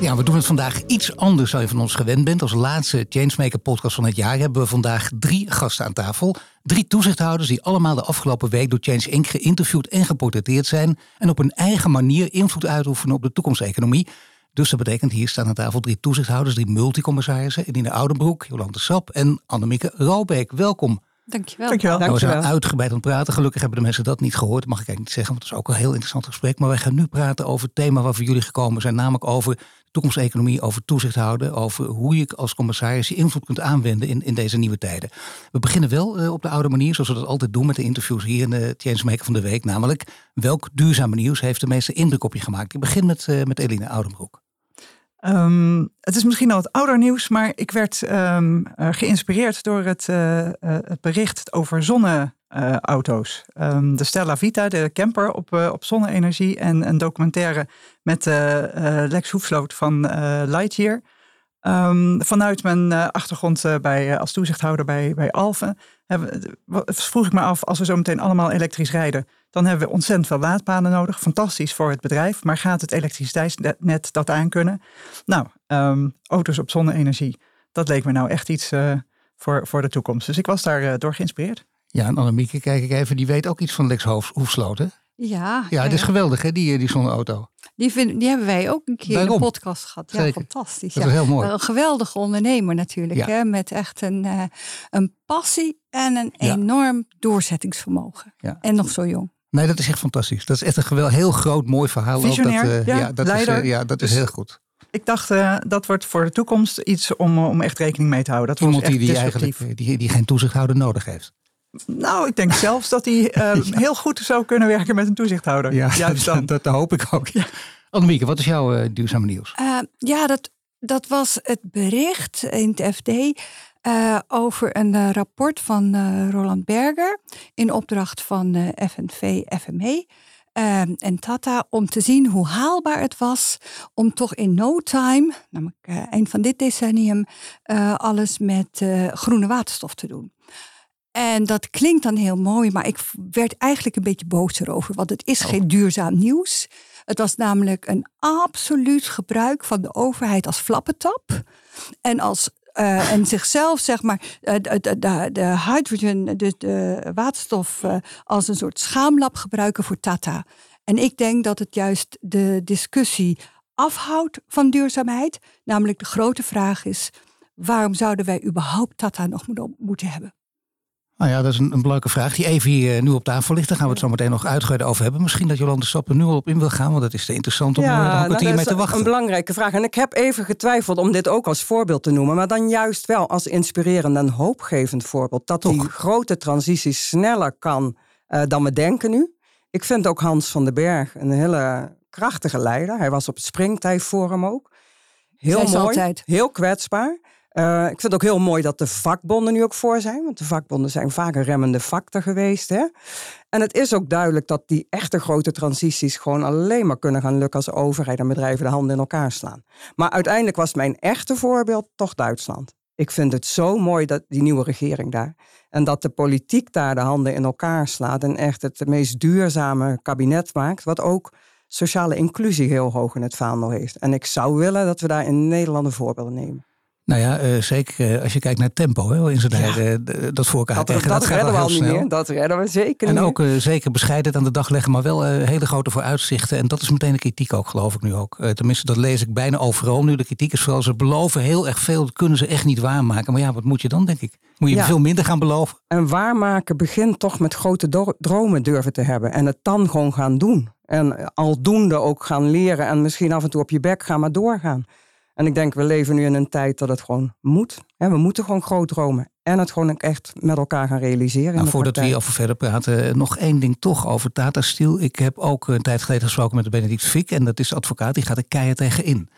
Ja, we doen het vandaag iets anders dan je van ons gewend bent. Als laatste Changemaker podcast van het jaar hebben we vandaag drie gasten aan tafel. Drie toezichthouders die allemaal de afgelopen week door Change Inc. geïnterviewd en geportretteerd zijn. En op hun eigen manier invloed uitoefenen op de toekomsteconomie. Dus dat betekent, hier staan aan tafel drie toezichthouders, drie multicommissarissen. Edine Oudenbroek, Jolande Sap en Annemieke Rouwbeek. Welkom. Dankjewel. Dankjewel. Nou, we Dankjewel. zijn uitgebreid aan het praten. Gelukkig hebben de mensen dat niet gehoord. Mag ik eigenlijk niet zeggen, want het is ook een heel interessant gesprek. Maar wij gaan nu praten over het thema waarvoor jullie gekomen zijn. Namelijk over toekomsteconomie, over toezicht houden. Over hoe je als commissaris je invloed kunt aanwenden in, in deze nieuwe tijden. We beginnen wel eh, op de oude manier, zoals we dat altijd doen met de interviews hier in de Changemaker van de Week. Namelijk, welk duurzame nieuws heeft de meeste indruk op je gemaakt? Ik begin met, eh met Eline Oudenbroek. Ehm, het is misschien al wat ouder nieuws, maar ik werd ehm, eh, geïnspireerd door het, eh, eh, het bericht over zonneauto's. Ehm, de Stella Vita, de camper op, eh, op zonne-energie en een documentaire met eh, eh, Lex Hoefsloot van eh, Lightyear. Ehm, vanuit mijn eh, achtergrond eh, bij, eh, als toezichthouder bij, bij Alphen vroeg ik me af, als we zo meteen allemaal elektrisch rijden, dan hebben we ontzettend veel laadpaden nodig. Fantastisch voor het bedrijf, maar gaat het elektriciteitsnet dat aankunnen? Nou, ehm, auto's op zonne-energie, dat leek me nou echt iets eh, voor, voor de toekomst. Dus ik was daar eh, door geïnspireerd. Ja, en Annemieke, kijk ik even, die weet ook iets van Lex Hoef- Hoefsloot, hè? Ja, Ja, het is geweldig, hè, die, eh, die zonneauto. die, vind, die hebben wij ook een keer in de podcast gehad. Ja, Zeker. fantastisch. Dat ja. is heel mooi. Een geweldige ondernemer natuurlijk. Ja. Hè? Met echt een, eh, een passie en een Ja. enorm doorzettingsvermogen. Ja. En nog zo jong. Nee, dat is echt fantastisch. Dat is echt een geweldig, heel groot, mooi verhaal. ook. Visionair, dat, eh, ja, dat is, leider. eh, ja, dat is Dus- heel goed. Ik dacht, eh, dat wordt voor de toekomst iets om, om echt rekening mee te houden. Dat Iemand was die, echt die eigenlijk die, die geen toezichthouder nodig heeft. Nou, ik denk zelfs dat hij eh, heel goed zou kunnen werken met een toezichthouder. Juist dan. dat, dat hoop ik ook. Annemieke, wat is jouw eh, duurzame nieuws? Eh, ja, dat, dat was het bericht in het FD eh, over een eh, rapport van eh, Roland Berger in opdracht van eh, FNV FME. en Tata om te zien hoe haalbaar het was om toch in no time, namelijk eind van dit decennium, alles met eh, groene waterstof te doen. En dat klinkt dan heel mooi, maar ik werd eigenlijk een beetje boos erover, want het is geen duurzaam nieuws. Het was namelijk een absoluut gebruik van de overheid als flappentap. En, als, eh, en zichzelf, zeg maar, eh, de, de, de, hydrogen, de, de waterstof, eh, als een soort schaamlab gebruiken voor Tata. En ik denk dat het juist de discussie afhoudt van duurzaamheid. Namelijk de grote vraag is, waarom zouden wij überhaupt Tata nog moeten hebben? Nou ja, dat is een, een belangrijke vraag die even hier eh, nu op tafel ligt. Daar gaan we het zo meteen nog uitgebreid over hebben. Misschien dat Jolande Stappen nu al op in wil gaan, want dat is te interessant om eh, nog een nou, kwartier dat mee is te wachten. Een belangrijke vraag. En ik heb even getwijfeld om dit ook als voorbeeld te noemen. Maar dan juist wel als inspirerend en hoopgevend voorbeeld. Dat die grote transitie sneller kan eh, dan we denken nu. Ik vind ook Hans van den Berg een hele krachtige leider. Hij was op het Springtijforum ook. Heel Zij mooi, altijd. heel kwetsbaar. Eh, ik vind het ook heel mooi dat de vakbonden nu ook voor zijn. Want de vakbonden zijn vaak een remmende factor geweest. Hè? En het is ook duidelijk dat die echte grote transities gewoon alleen maar kunnen gaan lukken als overheid en bedrijven de handen in elkaar slaan. Maar uiteindelijk was mijn echte voorbeeld toch Duitsland. Ik vind het zo mooi dat die nieuwe regering daar. En dat de politiek daar de handen in elkaar slaat en echt het meest duurzame kabinet maakt. Wat ook sociale inclusie heel hoog in het vaandel heeft. En ik zou willen dat we daar in Nederland een voorbeeld nemen. Nou ja, eh, zeker eh, als je kijkt naar tempo, hè, in zijn Ja. eh, dat voor elkaar Dat, krijgen. dat, gaat redden we al niet snel. meer. Dat redden we zeker En niet ook zeker bescheiden aan de dag leggen, maar wel hele grote vooruitzichten. En dat is meteen de kritiek ook, geloof ik nu ook. Tenminste, dat lees ik bijna overal nu. De kritiek is vooral, ze beloven heel erg veel, dat kunnen ze echt niet waarmaken. Maar ja, wat moet je dan, denk ik? Moet je Ja. veel minder gaan beloven? En waarmaken begint toch met grote dromen durven te hebben. En het dan gewoon gaan doen. En aldoende ook gaan leren. En misschien af en toe op je bek gaan, maar doorgaan. En ik denk, we leven nu in een tijd dat het gewoon moet. We moeten gewoon groot dromen. En het gewoon echt met elkaar gaan realiseren. Nou, voordat we hierover verder praten, eh, nog één ding toch over Tata Steel. Ik heb ook een tijd geleden gesproken met de Benedict Fick. En dat is de advocaat, die gaat er keihard tegen in.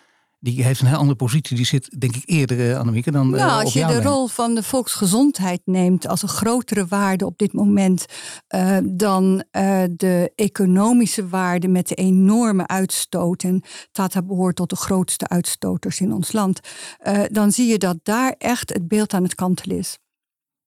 Die heeft een heel andere positie. Die zit denk ik eerder, uh, Annemieke, dan uh, Nou, als je de rol van de volksgezondheid neemt als een grotere waarde op dit moment uh, dan de economische waarde met de enorme uitstoot. En Tata behoort tot de grootste uitstoters in ons land. dan zie je dat daar echt het beeld aan het kantelen is.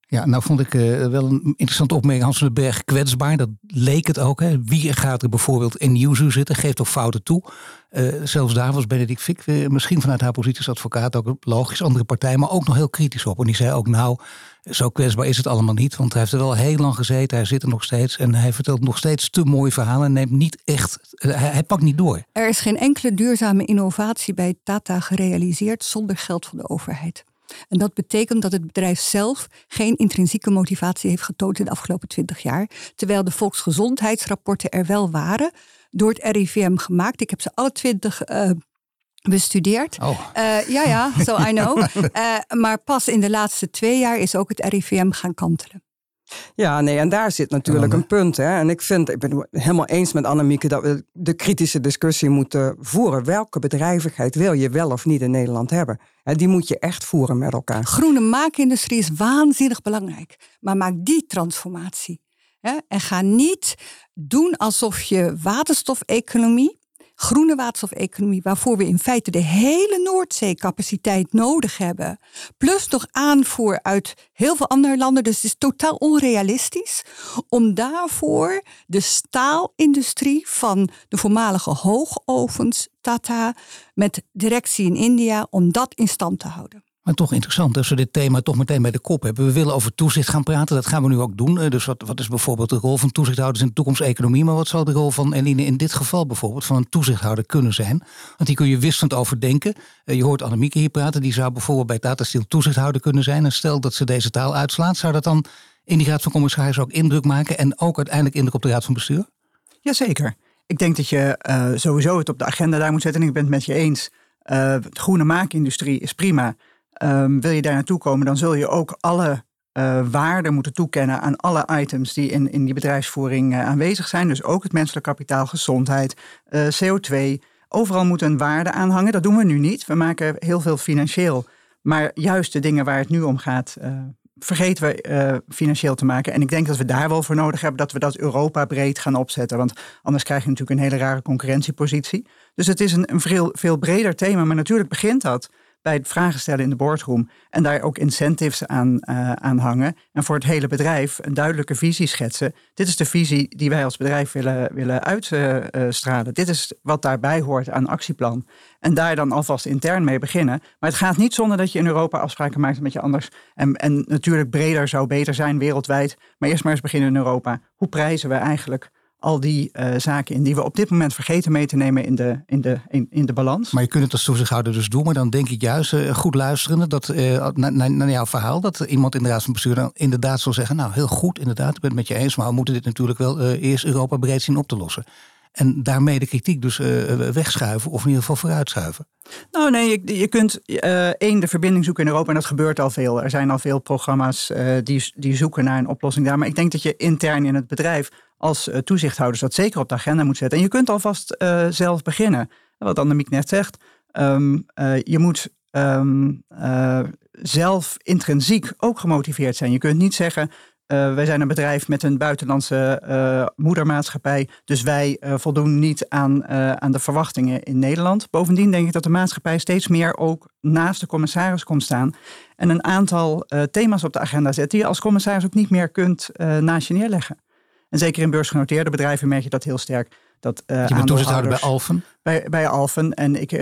Ja, nou vond ik uh, wel een interessante opmerking. Hans van den Berg kwetsbaar, dat leek het ook. Hè. Wie gaat er bijvoorbeeld in Yuzu zitten, geeft ook fouten toe. Uh, zelfs daar was Benedict Fick, uh, misschien vanuit haar positie als advocaat ook logisch, andere partij, maar ook nog heel kritisch op. En die zei ook, nou, zo kwetsbaar is het allemaal niet. Want hij heeft er wel heel lang gezeten, hij zit er nog steeds. En hij vertelt nog steeds te mooie verhalen en neemt niet echt, hij pakt niet door. Er is geen enkele duurzame innovatie bij Tata gerealiseerd zonder geld van de overheid. En dat betekent dat het bedrijf zelf geen intrinsieke motivatie heeft getoond in de afgelopen twintig jaar. Terwijl de volksgezondheidsrapporten er wel waren, door het RIVM gemaakt. Ik heb ze alle twintig uh, bestudeerd. Oh. Uh, ja, ja, so I know. Uh, maar pas in de laatste twee jaar is ook het RIVM gaan kantelen. Ja, nee, en daar zit natuurlijk een punt. Hè. En ik vind, ik ben het helemaal eens met Annemieke dat we de kritische discussie moeten voeren. Welke bedrijvigheid wil je wel of niet in Nederland hebben? Hè, die moet je echt voeren met elkaar. Groene maakindustrie is waanzinnig belangrijk. Maar maak die transformatie. Hè? En ga niet doen alsof je waterstofeconomie, groene waterstofeconomie, waarvoor we in feite de hele Noordzeecapaciteit nodig hebben, plus nog aanvoer uit heel veel andere landen. Dus het is totaal onrealistisch om daarvoor de staalindustrie van de voormalige hoogovens, Tata, met directie in India, om dat in stand te houden. Maar toch interessant als we dit thema toch meteen bij de kop hebben. We willen over toezicht gaan praten, dat gaan we nu ook doen. Eh, Dus wat, wat is bijvoorbeeld de rol van toezichthouders in de toekomsteconomie? Maar wat zal de rol van Eline in dit geval bijvoorbeeld van een toezichthouder kunnen zijn? Want die kun je wisselend overdenken. Eh, Je hoort Annemieke hier praten, die zou bijvoorbeeld bij Tata Steel toezichthouder kunnen zijn. En stel dat ze deze taal uitslaat, zou dat dan in die raad van commissarissen ook indruk maken en ook uiteindelijk indruk op de raad van bestuur? Jazeker. Ik denk dat je eh, sowieso het op de agenda daar moet zetten. En ik ben het met je eens. Uh, de groene maakindustrie is prima. Um, wil je daar naartoe komen, dan zul je ook alle uh, waarde moeten toekennen aan alle items die in, in die bedrijfsvoering uh, aanwezig zijn. Dus ook het menselijk kapitaal, gezondheid, uh, CO2. Overal moet een waarde aan hangen. Dat doen we nu niet. We maken heel veel financieel. Maar juist de dingen waar het nu om gaat, vergeten we financieel te maken. En ik denk dat we daar wel voor nodig hebben dat we dat Europa breed gaan opzetten. Want anders krijg je natuurlijk een hele rare concurrentiepositie. Dus het is een, een veel, veel breder thema. Maar natuurlijk begint dat bij het vragen stellen in de boardroom. En daar ook incentives aan, uh, aan hangen. En voor het hele bedrijf een duidelijke visie schetsen. Dit is de visie die wij als bedrijf willen, willen uitstralen. Dit is wat daarbij hoort aan actieplan. En daar dan alvast intern mee beginnen. Maar het gaat niet zonder dat je in Europa afspraken maakt met je anders. En, en natuurlijk breder zou beter zijn wereldwijd. Maar eerst maar eens beginnen in Europa. Hoe prijzen we eigenlijk al die uh, zaken in die we op dit moment vergeten mee te nemen in de, in de, in, in de balans. Maar je kunt het als toezichthouder dus doen. Maar dan denk ik juist, uh, goed luisterende, dat uh, naar, naar jouw verhaal, dat iemand in de raad van bestuur dan inderdaad zal zeggen, nou heel goed, inderdaad, ik ben het met je eens, maar we moeten dit natuurlijk wel eerst Europa breed zien op te lossen. En daarmee de kritiek dus wegschuiven of in ieder geval vooruitschuiven. Nou nee, je, je kunt één, de verbinding zoeken in Europa en dat gebeurt al veel. Er zijn al veel programma's die, die zoeken naar een oplossing daar. Maar ik denk dat je intern in het bedrijf als uh, toezichthouders dat zeker op de agenda moet zetten. En je kunt alvast uh, zelf beginnen. Wat Annemiek net zegt, um, uh, je moet um, zelf intrinsiek ook gemotiveerd zijn. Je kunt niet zeggen, wij zijn een bedrijf met een buitenlandse moedermaatschappij, dus wij voldoen niet aan, aan de verwachtingen in Nederland. Bovendien denk ik dat de maatschappij steeds meer ook naast de commissaris komt staan en een aantal thema's op de agenda zet die je als commissaris ook niet meer kunt naast je neerleggen. En zeker in beursgenoteerde bedrijven merk je dat heel sterk. Dat, uh, je bent toezichthouder bij Alphen? Bij, bij Alphen. En ik uh,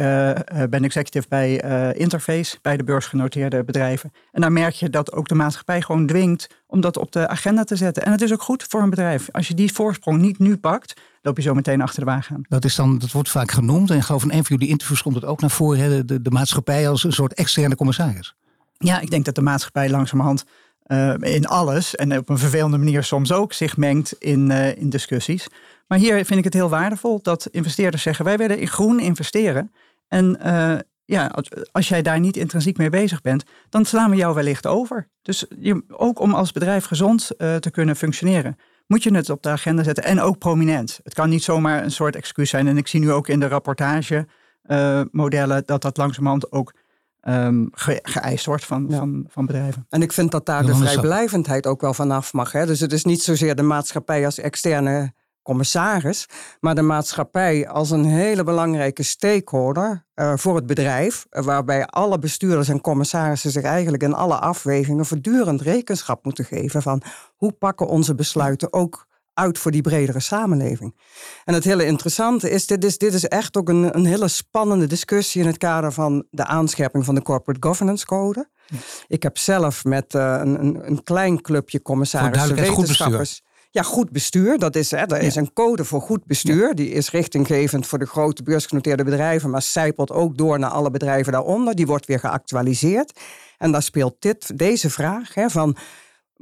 ben executive bij uh, Interface, bij de beursgenoteerde bedrijven. En daar merk je dat ook de maatschappij gewoon dwingt om dat op de agenda te zetten. En het is ook goed voor een bedrijf. Als je die voorsprong niet nu pakt, loop je zo meteen achter de wagen aan. Dat, is dan, dat wordt vaak genoemd. En ik geloof in een van jullie interviews komt het ook naar voren. De, de, de maatschappij als een soort externe commissaris. Ja, ik denk dat de maatschappij langzamerhand uh, in alles en op een vervelende manier soms ook zich mengt in, uh, in discussies. Maar hier vind ik het heel waardevol dat investeerders zeggen: wij willen in groen investeren. En uh, ja, als, jij daar niet intrinsiek mee bezig bent, dan slaan we jou wellicht over. Dus je, ook om als bedrijf gezond te kunnen functioneren, moet je het op de agenda zetten en ook prominent. Het kan niet zomaar een soort excuus zijn. En ik zie nu ook in de rapportage modellen, dat dat langzamerhand ook um, ge geëist wordt van, van, van bedrijven. En ik vind dat daar de vrijblijvendheid ook wel vanaf mag. Hè? Dus het is niet zozeer de maatschappij als externe commissaris, maar de maatschappij als een hele belangrijke stakeholder uh, voor het bedrijf, uh, waarbij alle bestuurders en commissarissen zich eigenlijk in alle afwegingen voortdurend rekenschap moeten geven van hoe pakken onze besluiten ook uit voor die bredere samenleving. En het hele interessante is, dit is, dit is echt ook een, een hele spannende discussie in het kader van de aanscherping van de Corporate Governance Code. Ik heb zelf met uh, een, een klein clubje commissarissen, wetenschappers. Ja, goed bestuur. Dat is, hè, er is een code voor goed bestuur. Die is richtinggevend voor de grote beursgenoteerde bedrijven, maar zijpelt ook door naar alle bedrijven daaronder. Die wordt weer geactualiseerd. En daar speelt dit, deze vraag hè, van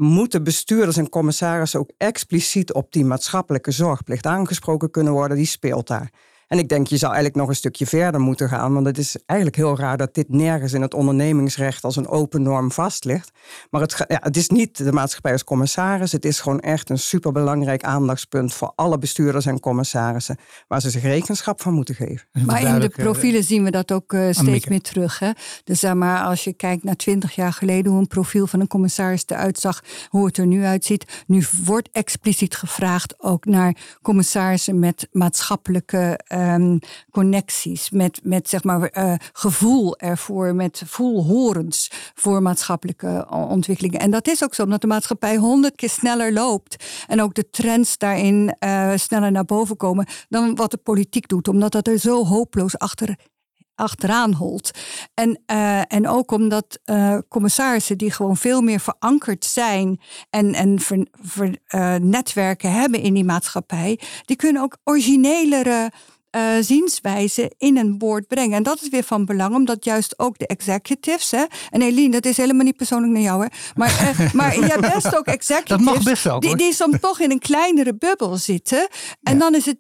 moeten bestuurders en commissarissen ook expliciet op die maatschappelijke zorgplicht aangesproken kunnen worden, die speelt daar. En ik denk, je zou eigenlijk nog een stukje verder moeten gaan. Want het is eigenlijk heel raar dat dit nergens in het ondernemingsrecht als een open norm vast ligt. Maar het, ja, het is niet de maatschappij als commissaris. Het is gewoon echt een superbelangrijk aandachtspunt voor alle bestuurders en commissarissen. Waar ze zich rekenschap van moeten geven. Maar in de profielen zien we dat ook uh, steeds meer terug. Hè? Dus zeg maar, als je kijkt naar twintig jaar geleden, hoe een profiel van een commissaris eruit zag, hoe het er nu uitziet. Nu wordt expliciet gevraagd ook naar commissarissen met maatschappelijke. Uh, um, connecties, met, met zeg maar uh, gevoel ervoor, met voelhorens voor maatschappelijke ontwikkelingen. En dat is ook zo, omdat de maatschappij honderd keer sneller loopt en ook de trends daarin uh, sneller naar boven komen dan wat de politiek doet, omdat dat er zo hopeloos achter achteraan holt. En, uh, en ook omdat commissarissen die gewoon veel meer verankerd zijn en, en netwerken hebben in die maatschappij, die kunnen ook originelere uh, zienswijze in een board brengen. En dat is weer van belang, omdat juist ook de executives. Hè, en Eline, dat is helemaal niet persoonlijk naar jou, hè, maar, uh, maar je hebt best ook executives. Dat mag best wel. Die, die soms toch in een kleinere bubbel zitten. En dan is het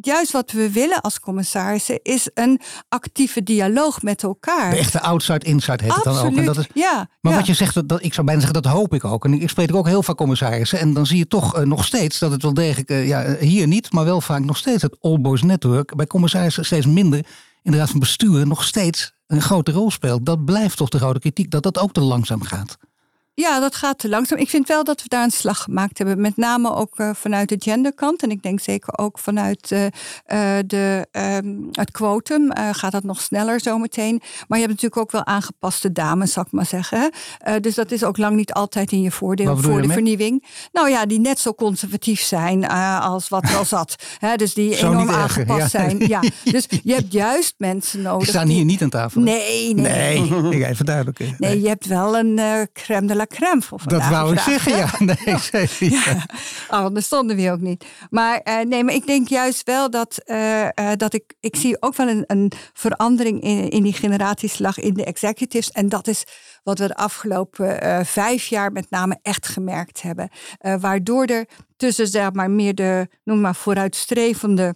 juist wat we willen als commissarissen is een actieve dialoog met elkaar. De echte outside-inside heet het dan ook. En dat is, ja, maar wat je zegt, dat, ik zou bijna zeggen, dat hoop ik ook. En ik spreek ook heel vaak commissarissen. En dan zie je toch uh, nog steeds dat het wel degelijk, uh, ja, hier niet, maar wel vaak nog steeds het All Boys Network bij commissarissen steeds minder in de raad van bestuur nog steeds een grote rol speelt. Dat blijft toch de grote kritiek, dat dat ook te langzaam gaat. Ja, dat gaat te langzaam. Ik vind wel dat we daar een slag gemaakt hebben. Met name ook uh, vanuit de genderkant. En ik denk zeker ook vanuit uh, de, um, het quotum gaat dat nog sneller zometeen. Maar je hebt natuurlijk ook wel aangepaste dames, zal ik maar zeggen. dus dat is ook lang niet altijd in je voordeel voor de vernieuwing. Nou ja, die net zo conservatief zijn als wat er al zat. Hè, dus die enorm aangepast zijn. Ja. Dus je hebt juist mensen nodig. Die staan hier niet aan tafel. Nee, nee. Nee, even duidelijk. Nee, nee, je hebt wel een crème de la crème voor vandaag. Dat wou ik zeggen, ja. Nee, zeker. Ja. Oh, anders stonden we ook niet. Maar uh, nee, maar ik denk juist wel dat, uh, uh, dat ik, ik zie ook wel een, een verandering in, in die generatieslag in de executives. En dat is wat we de afgelopen vijf jaar met name echt gemerkt hebben. waardoor er tussen zeg maar meer de, noem maar vooruitstrevende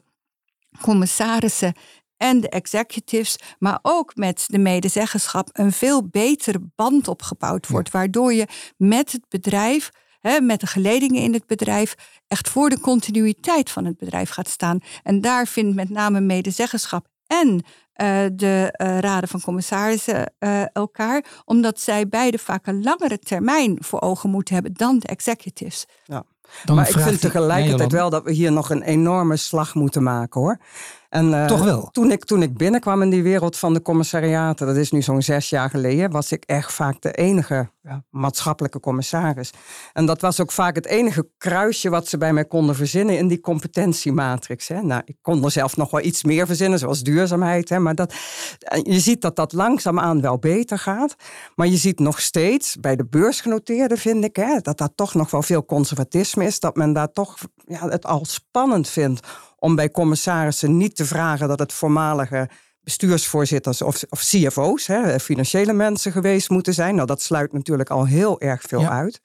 commissarissen en de executives, maar ook met de medezeggenschap een veel betere band opgebouwd wordt, waardoor je met het bedrijf, hè, met de geledingen in het bedrijf, echt voor de continuïteit van het bedrijf gaat staan. En daar vindt met name medezeggenschap en uh, de uh, raden van commissarissen uh, elkaar, omdat zij beide vaak een langere termijn voor ogen moeten hebben dan de executives. Ja. Maar ik vind tegelijkertijd wel dat we hier nog een enorme slag moeten maken hoor. En, uh, Toch wel? Toen ik, toen ik binnenkwam in die wereld van de commissariaten, dat is nu zo'n zes jaar geleden, was ik echt vaak de enige ja, maatschappelijke commissaris. En dat was ook vaak het enige kruisje wat ze bij mij konden verzinnen in die competentiematrix. Hè. Nou, ik kon er zelf nog wel iets meer verzinnen, zoals duurzaamheid. Hè, maar dat, je ziet dat dat langzaamaan wel beter gaat. Maar je ziet nog steeds, bij de beursgenoteerden vind ik, hè, dat daar toch nog wel veel conservatisme is. Dat men daar toch ja, het al spannend vindt om bij commissarissen niet te vragen dat het voormalige bestuursvoorzitters of, of CFO's, hè, financiële mensen geweest moeten zijn. Nou, dat sluit natuurlijk al heel erg veel uit.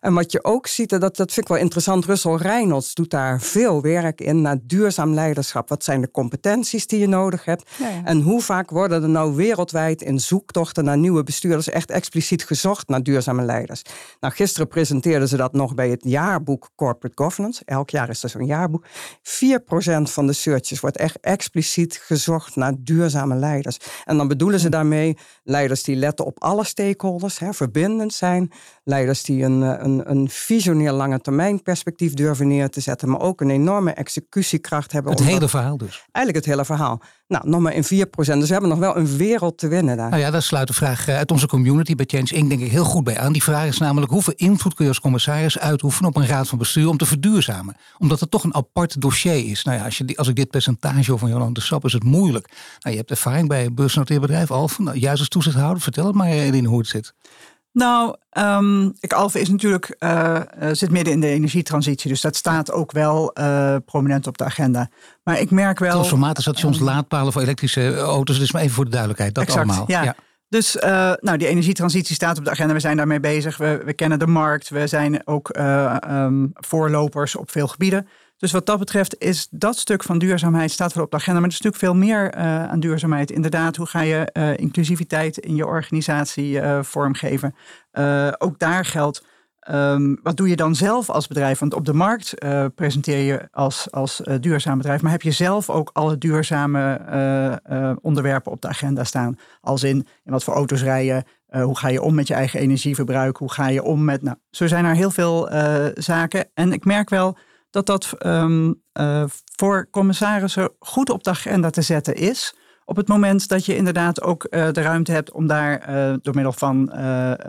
En wat je ook ziet, dat, dat vind ik wel interessant, Russell Reynolds doet daar veel werk in naar duurzaam leiderschap. Wat zijn de competenties die je nodig hebt? En hoe vaak worden er nou wereldwijd in zoektochten naar nieuwe bestuurders echt expliciet gezocht naar duurzame leiders? Nou, gisteren presenteerden ze dat nog bij het jaarboek Corporate Governance. Elk jaar is er zo'n jaarboek. 4% van de searches wordt echt expliciet gezocht naar duurzame leiders. En dan bedoelen ze daarmee leiders die letten op alle stakeholders, hè, verbindend zijn. Leiders die een, eh, een, een visionair lange termijn perspectief durven neer te zetten, maar ook een enorme executiekracht hebben. Het hele verhaal dus. Eigenlijk het hele verhaal. Nou, nog maar in 4%. Dus we hebben nog wel een wereld te winnen daar. Nou ja, daar sluit de vraag uit onze community bij Change Inc. denk ik heel goed bij aan. Die vraag is namelijk hoeveel invloed kun je als commissaris uitoefenen op een raad van bestuur om te verduurzamen? Omdat het toch een apart dossier is. Nou ja, als, je, als ik dit percentage van Jolande Sap is het moeilijk. Nou, je hebt ervaring bij een beursgenoteerd bedrijf, Alphen. Nou, juist als toezichthouder, vertel het maar Eline hoe het zit. Nou, um, ik, Alphen is natuurlijk, uh, zit midden in de energietransitie. Dus dat staat ook wel uh, prominent op de agenda. Maar ik merk wel... Transformatorstations, um, laadpalen voor elektrische auto's. Dus maar even voor de duidelijkheid, dat exact, allemaal. Ja. ja. Dus uh, nou, die energietransitie staat op de agenda. We zijn daarmee bezig. We, we kennen de markt. We zijn ook um, voorlopers op veel gebieden. Dus wat dat betreft is dat stuk van duurzaamheid staat wel op de agenda. Maar er is natuurlijk veel meer uh, aan duurzaamheid. Inderdaad, hoe ga je uh, inclusiviteit in je organisatie uh, vormgeven? ook daar geldt, um, wat doe je dan zelf als bedrijf? Want op de markt presenteer je als, als duurzaam bedrijf. Maar heb je zelf ook alle duurzame onderwerpen op de agenda staan? Als in, in wat voor auto's rijden? hoe ga je om met je eigen energieverbruik? Hoe ga je om met... Nou, zo zijn er heel veel zaken. En ik merk wel dat dat um, uh, voor commissarissen goed op de agenda te zetten is. Op het moment dat je inderdaad ook uh, de ruimte hebt om daar uh, door middel van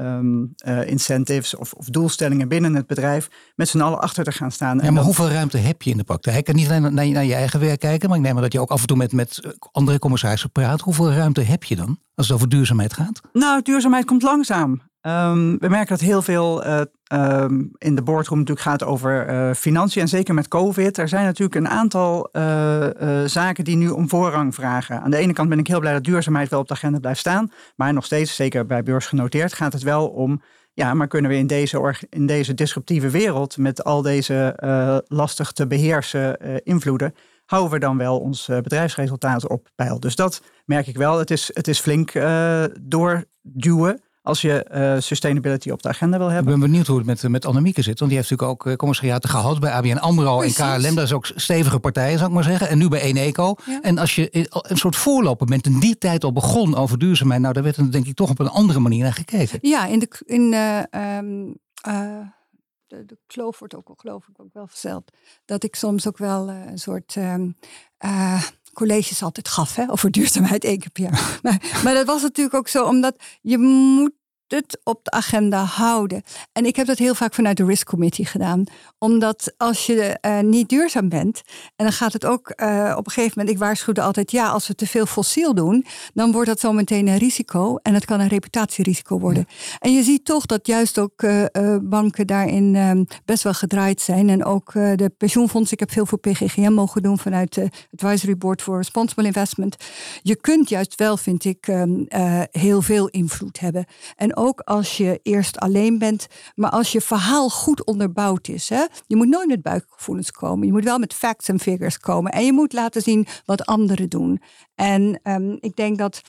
um, incentives of, of, doelstellingen binnen het bedrijf met z'n allen achter te gaan staan. Ja, maar hoeveel ruimte heb je in de praktijk? En niet alleen naar, naar je eigen werk kijken, maar ik neem aan dat je ook af en toe met, met andere commissarissen praat. Hoeveel ruimte heb je dan als het over duurzaamheid gaat? Nou, duurzaamheid komt langzaam. Um, we merken dat heel veel uh, um, in de boardroom natuurlijk gaat over uh, financiën. En zeker met COVID. Er zijn natuurlijk een aantal uh, zaken die nu om voorrang vragen. Aan de ene kant ben ik heel blij dat duurzaamheid wel op de agenda blijft staan. Maar nog steeds, zeker bij beurs genoteerd, gaat het wel om. Ja, maar kunnen we in deze, in deze disruptieve wereld met al deze lastig te beheersen invloeden houden we dan wel ons bedrijfsresultaat op peil. Dus dat merk ik wel. Het is, het is flink doorduwen als je uh, sustainability op de agenda wil hebben. Ik ben benieuwd hoe het met, met Annemieke zit. Want die heeft natuurlijk ook uh, commissariaten gehad bij ABN AMRO Precies. en KLM. Dat is ook stevige partijen, zou ik maar zeggen. En nu bij Eneco. Ja. En als je een soort voorloper bent in die tijd al begon over duurzaamheid. Nou, daar werd er denk ik toch op een andere manier naar gekeken. Ja, in de... In, uh, um, de, de, kloof wordt ook, geloof ik, ook wel verzeld. Dat ik soms ook wel een soort um, colleges altijd gaf hè, over duurzaamheid één keer per jaar. Maar, maar dat was natuurlijk ook zo, omdat je moet het op de agenda houden. En ik heb dat heel vaak vanuit de Risk Committee gedaan. Omdat als je uh, niet duurzaam bent, en dan gaat het ook uh, op een gegeven moment, ik waarschuwde altijd, ja, als we te veel fossiel doen, dan wordt dat zo meteen een risico. En het kan een reputatierisico worden. Ja. En je ziet toch dat juist ook uh, banken daarin best wel gedraaid zijn. En ook de pensioenfonds. Ik heb veel voor PGGM mogen doen vanuit de Advisory Board for Responsible Investment. Je kunt juist wel, vind ik, heel veel invloed hebben. En ook als je eerst alleen bent, maar als je verhaal goed onderbouwd is. Hè? Je moet nooit met buikgevoelens komen. Je moet wel met facts en figures komen. En je moet laten zien wat anderen doen. En um, ik denk dat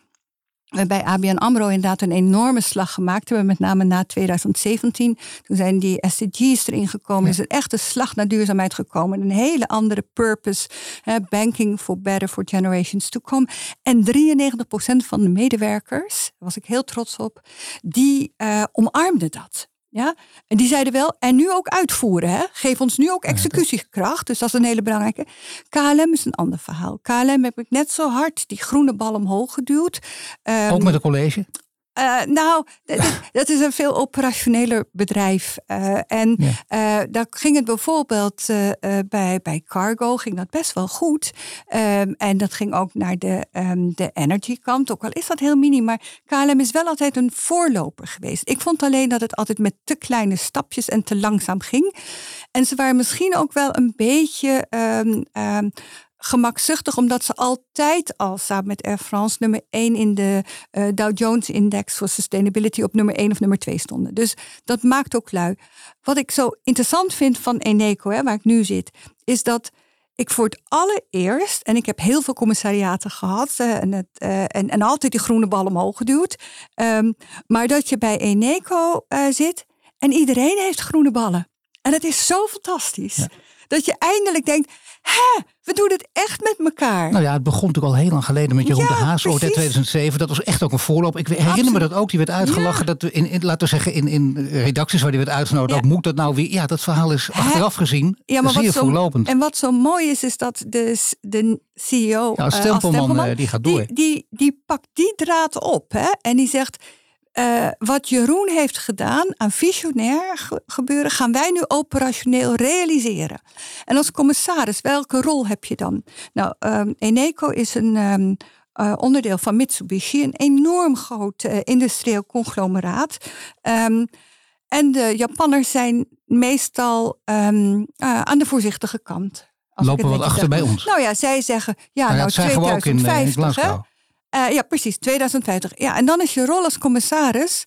we bij ABN AMRO inderdaad een enorme slag gemaakt hebben, met name na 2017. Toen zijn die SDG's erin gekomen. Ja. is een echte slag naar duurzaamheid gekomen. Een hele andere purpose. Hè, banking for better for generations to come. En 93% van de medewerkers, daar was ik heel trots op, die uh, omarmden dat. Ja? En die zeiden wel, en nu ook uitvoeren. Hè? Geef ons nu ook executiekracht. Dus dat is een hele belangrijke. KLM is een ander verhaal. KLM heb ik net zo hard die groene bal omhoog geduwd. Um, ook met een college? Uh, nou, dat is een veel operationeler bedrijf. Uh, en ja. uh, daar ging het bijvoorbeeld bij, bij Cargo ging dat best wel goed. Um, en dat ging ook naar de, um, de energy kant. Ook al is dat heel mini, maar KLM is wel altijd een voorloper geweest. Ik vond alleen dat het altijd met te kleine stapjes en te langzaam ging. En ze waren misschien ook wel een beetje um, gemakzuchtig, omdat ze altijd al samen met Air France nummer 1 in de uh, Dow Jones Index voor Sustainability op nummer 1 of nummer 2 stonden. Dus dat maakt ook lui. Wat ik zo interessant vind van Eneco, hè, waar ik nu zit, is dat ik voor het allereerst, en ik heb heel veel commissariaten gehad uh, en, het, uh, en, en altijd die groene bal omhoog geduwd, um, maar dat je bij Eneco zit en iedereen heeft groene ballen. En dat is zo fantastisch. Ja. Dat je eindelijk denkt, hè, We doen het echt met elkaar. Nou ja, het begon natuurlijk al heel lang geleden met Jeroen Ja, de Haas, ooit in precies. 2007. Dat was echt ook een voorloop. Ik herinner me dat ook. Die werd uitgelachen. Dat we in, in, laten we zeggen, in, in redacties waar die werd uitgenodigd. Ja. moet dat nou weer? Ja, dat verhaal is achteraf gezien Ja, maar zeer wat zo, voorlopend. en wat zo mooi is, is dat de, de CEO. Ja, als eh, Stempelman, eh, die gaat door. Die, die, die pakt die draad op. Hè? En die zegt. Eh, wat Jeroen heeft gedaan aan visionair ge- gebeuren, gaan wij nu operationeel realiseren. En als commissaris, welke rol heb je dan? Nou, ehm, Eneco is een ehm, eh, onderdeel van Mitsubishi, een enorm groot eh, industrieel conglomeraat. Ehm, en de Japanners zijn meestal aan de voorzichtige kant. Lopen wat achter bij ons. Nou ja, zij zeggen, ja, Nou ja, nou dat zeggen we ook in, eh, in 2050, Eh, ja, precies, 2050. Ja, en dan is je rol als commissaris,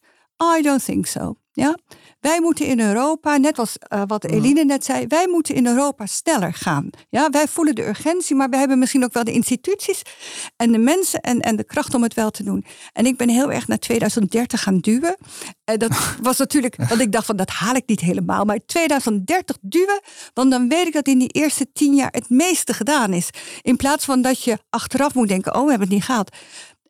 I don't think so. Ja? Wij moeten in Europa, net als eh, wat Eline net zei, wij moeten in Europa sneller gaan. Ja, wij voelen de urgentie, maar we hebben misschien ook wel de instituties en de mensen en, en de kracht om het wel te doen. En ik ben heel erg naar 2030 gaan duwen. En dat was natuurlijk, want ik dacht van dat haal ik niet helemaal. Maar 2030 duwen, want dan weet ik dat in die eerste tien jaar het meeste gedaan is. In plaats van dat je achteraf moet denken, oh we hebben het niet gehaald.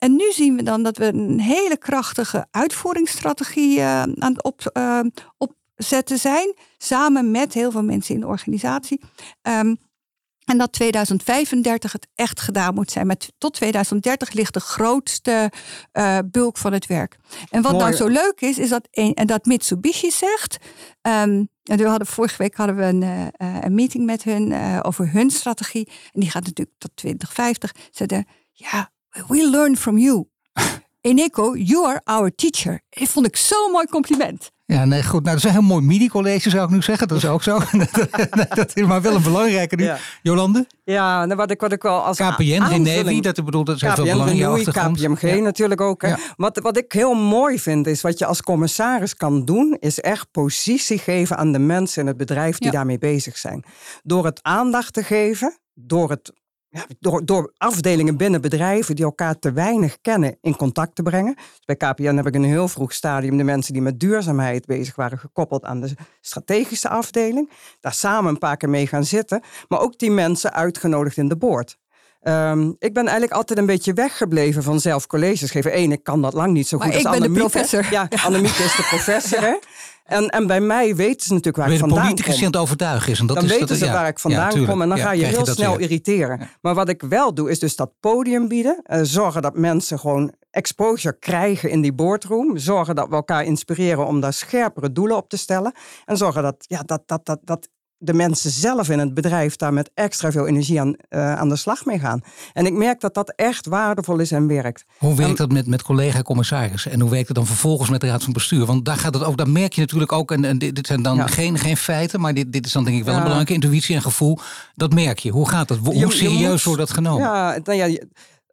En nu zien we dan dat we een hele krachtige uitvoeringsstrategie eh, aan het op, eh, opzetten zijn. Samen met heel veel mensen in de organisatie. Ehm, en dat 2035 het echt gedaan moet zijn. Maar tot 2030 ligt de grootste eh, bulk van het werk. En wat Mooi. nou zo leuk is, is dat, een, en dat Mitsubishi zegt. ehm, en we hadden, vorige week hadden we een, een meeting met hun over hun strategie. En die gaat natuurlijk tot 2050. Zeiden, ja, we learn from you. Eneco, you are our teacher. Dat vond ik zo'n mooi compliment. Ja, nee, goed. Nou, dat is een heel mooi midi-college, zou ik nu zeggen. Dat is ook zo. dat is maar wel een belangrijke nu. Ja. Jolande? Ja, nou, wat ik, wat ik wel als KPN, Renewi, dat bedoelt dat is heel veel KPN, belang in je Renewi, achtergrond. KPMG Ja. natuurlijk ook. Hè. Ja. Wat, wat ik heel mooi vind, is wat je als commissaris kan doen, is echt positie geven aan de mensen in het bedrijf die Ja. daarmee bezig zijn. Door het aandacht te geven, door het. Door, door afdelingen binnen bedrijven die elkaar te weinig kennen in contact te brengen. Dus bij KPN heb ik in een heel vroeg stadium de mensen die met duurzaamheid bezig waren gekoppeld aan de strategische afdeling. Daar samen een paar keer mee gaan zitten. Maar ook die mensen uitgenodigd in de board. Ehm, ik ben eigenlijk altijd een beetje weggebleven van zelf colleges geven. Eén, ik kan dat lang niet zo Maar goed ik als ben de professor. Ja, Annemieke is de professor. Hè? En, en bij mij weten ze natuurlijk waar ik vandaan politicus kom aan het overtuigen is. En dat dan is weten dat, ze ja. waar ik vandaan Ja, kom. En dan Ja, ga je heel snel weer. irriteren. Maar wat ik wel doe, is dus dat podium bieden. Eh, zorgen dat mensen gewoon exposure krijgen in die boardroom. Zorgen dat we elkaar inspireren om daar scherpere doelen op te stellen. En zorgen dat, ja, dat, dat, dat, dat de mensen zelf in het bedrijf daar met extra veel energie aan, eh, aan de slag mee gaan. En ik merk dat dat echt waardevol is en werkt. Hoe werkt dat met, met collega-commissarissen? En hoe werkt het dan vervolgens met de Raad van Bestuur? Want daar gaat het ook, daar merk je natuurlijk ook, en, en dit, dit zijn dan Ja. geen, geen feiten, maar dit, dit is dan denk ik wel een belangrijke intuïtie en gevoel. Dat merk je. Hoe gaat dat? Hoe Je- je serieus moet- wordt dat genomen? Ja, nou ja,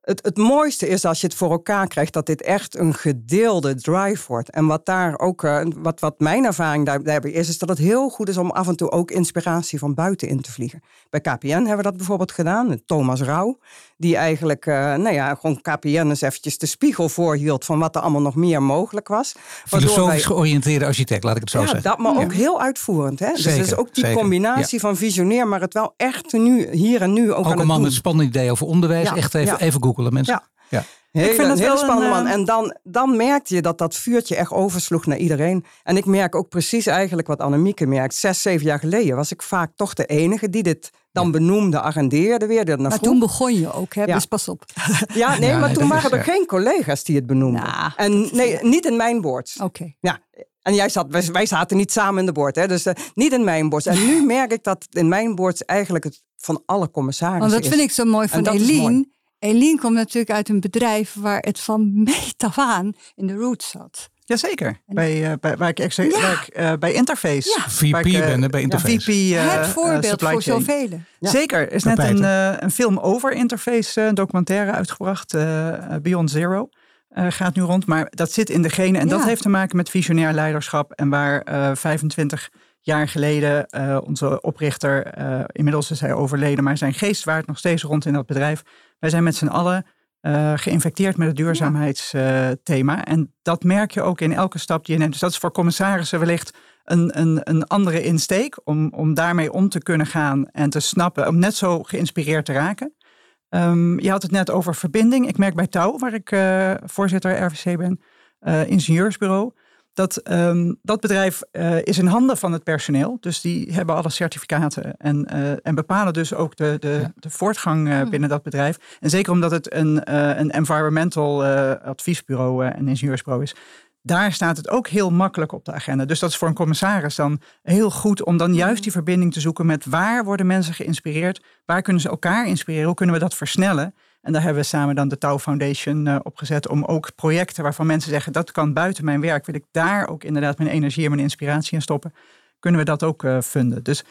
het, het mooiste is als je het voor elkaar krijgt dat dit echt een gedeelde drive wordt. En wat daar ook, eh, wat, wat mijn ervaring daar- daarbij is, is dat het heel goed is om af en toe ook inspiratie van buiten in te vliegen. Bij KPN hebben we dat bijvoorbeeld gedaan. Thomas Rauw, die eigenlijk, eh, nou ja, gewoon KPN eens eventjes de spiegel voorhield van wat er allemaal nog meer mogelijk was. Filosofisch wij- georiënteerde architect, laat ik het zo ja, zeggen. dat, maar ook heel uitvoerend. Hè? dus het is Zeker, ook die zeker, combinatie van visionair, maar het wel echt nu, hier en nu ook, Ook aan een het man met spannende ideeën over onderwijs. Echt even, even googelen mensen. Ja. Ja. Hele, Ik vind het spannende een, man. eh, En dan, dan merkte je dat dat vuurtje echt oversloeg naar iedereen. En ik merk ook precies eigenlijk wat Annemieke merkt. Zes, zeven jaar geleden was ik vaak toch de enige die dit dan benoemde, agendeerde weer. er naar Maar vroeg. toen begon je ook, hè? Ja. dus pas op. Ja, nee, Ja, maar toen is, waren er ja. geen collega's die het benoemden. Nou, en nee, niet in mijn board. Oké. Ja. En jij zat, wij, wij zaten niet samen in de board, hè? dus eh, niet in mijn board. En nu merk ik dat in mijn board eigenlijk het van alle commissarissen Want dat is. vind ik zo mooi van Eline. Eline komt natuurlijk uit een bedrijf waar het van meet af aan in de roots zat. Jazeker. Bij, eh, bij, waar ik, ex- waar ik eh, bij Interface. Ja. VP ik, eh, ben bij Interface. VP, het voorbeeld voor zoveel. Ja. Zeker. Er is net een, eh, een film over Interface, een documentaire uitgebracht. eh, Beyond Zero. eh, gaat nu rond. Maar dat zit in degene. En dat heeft te maken met visionair leiderschap. En waar eh 25 jaar geleden eh, onze oprichter, eh, inmiddels is hij overleden, maar zijn geest waart nog steeds rond in dat bedrijf. Wij zijn met z'n allen eh, geïnfecteerd met het duurzaamheidsthema. en dat merk je ook in elke stap die je neemt. Dus dat is voor commissarissen wellicht een, een, een andere insteek om, om daarmee om te kunnen gaan en te snappen, om net zo geïnspireerd te raken. Ehm, je had het net over verbinding. Ik merk bij Touw, waar ik uh, voorzitter RVC ben, uh, ingenieursbureau, dat um, dat bedrijf uh, is in handen van het personeel. Dus die hebben alle certificaten en, en bepalen dus ook de, de, ja. de voortgang oh. binnen dat bedrijf. En zeker omdat het een, een environmental adviesbureau en ingenieursbureau is daar staat het ook heel makkelijk op de agenda. Dus dat is voor een commissaris dan heel goed om dan juist die verbinding te zoeken met waar worden mensen geïnspireerd, waar kunnen ze elkaar inspireren, hoe kunnen we dat versnellen. En daar hebben we samen dan de Touw Foundation uh, opgezet om ook projecten waarvan mensen zeggen dat kan buiten mijn werk, wil ik daar ook inderdaad mijn energie en mijn inspiratie in stoppen, kunnen we dat ook uh, funden. Dus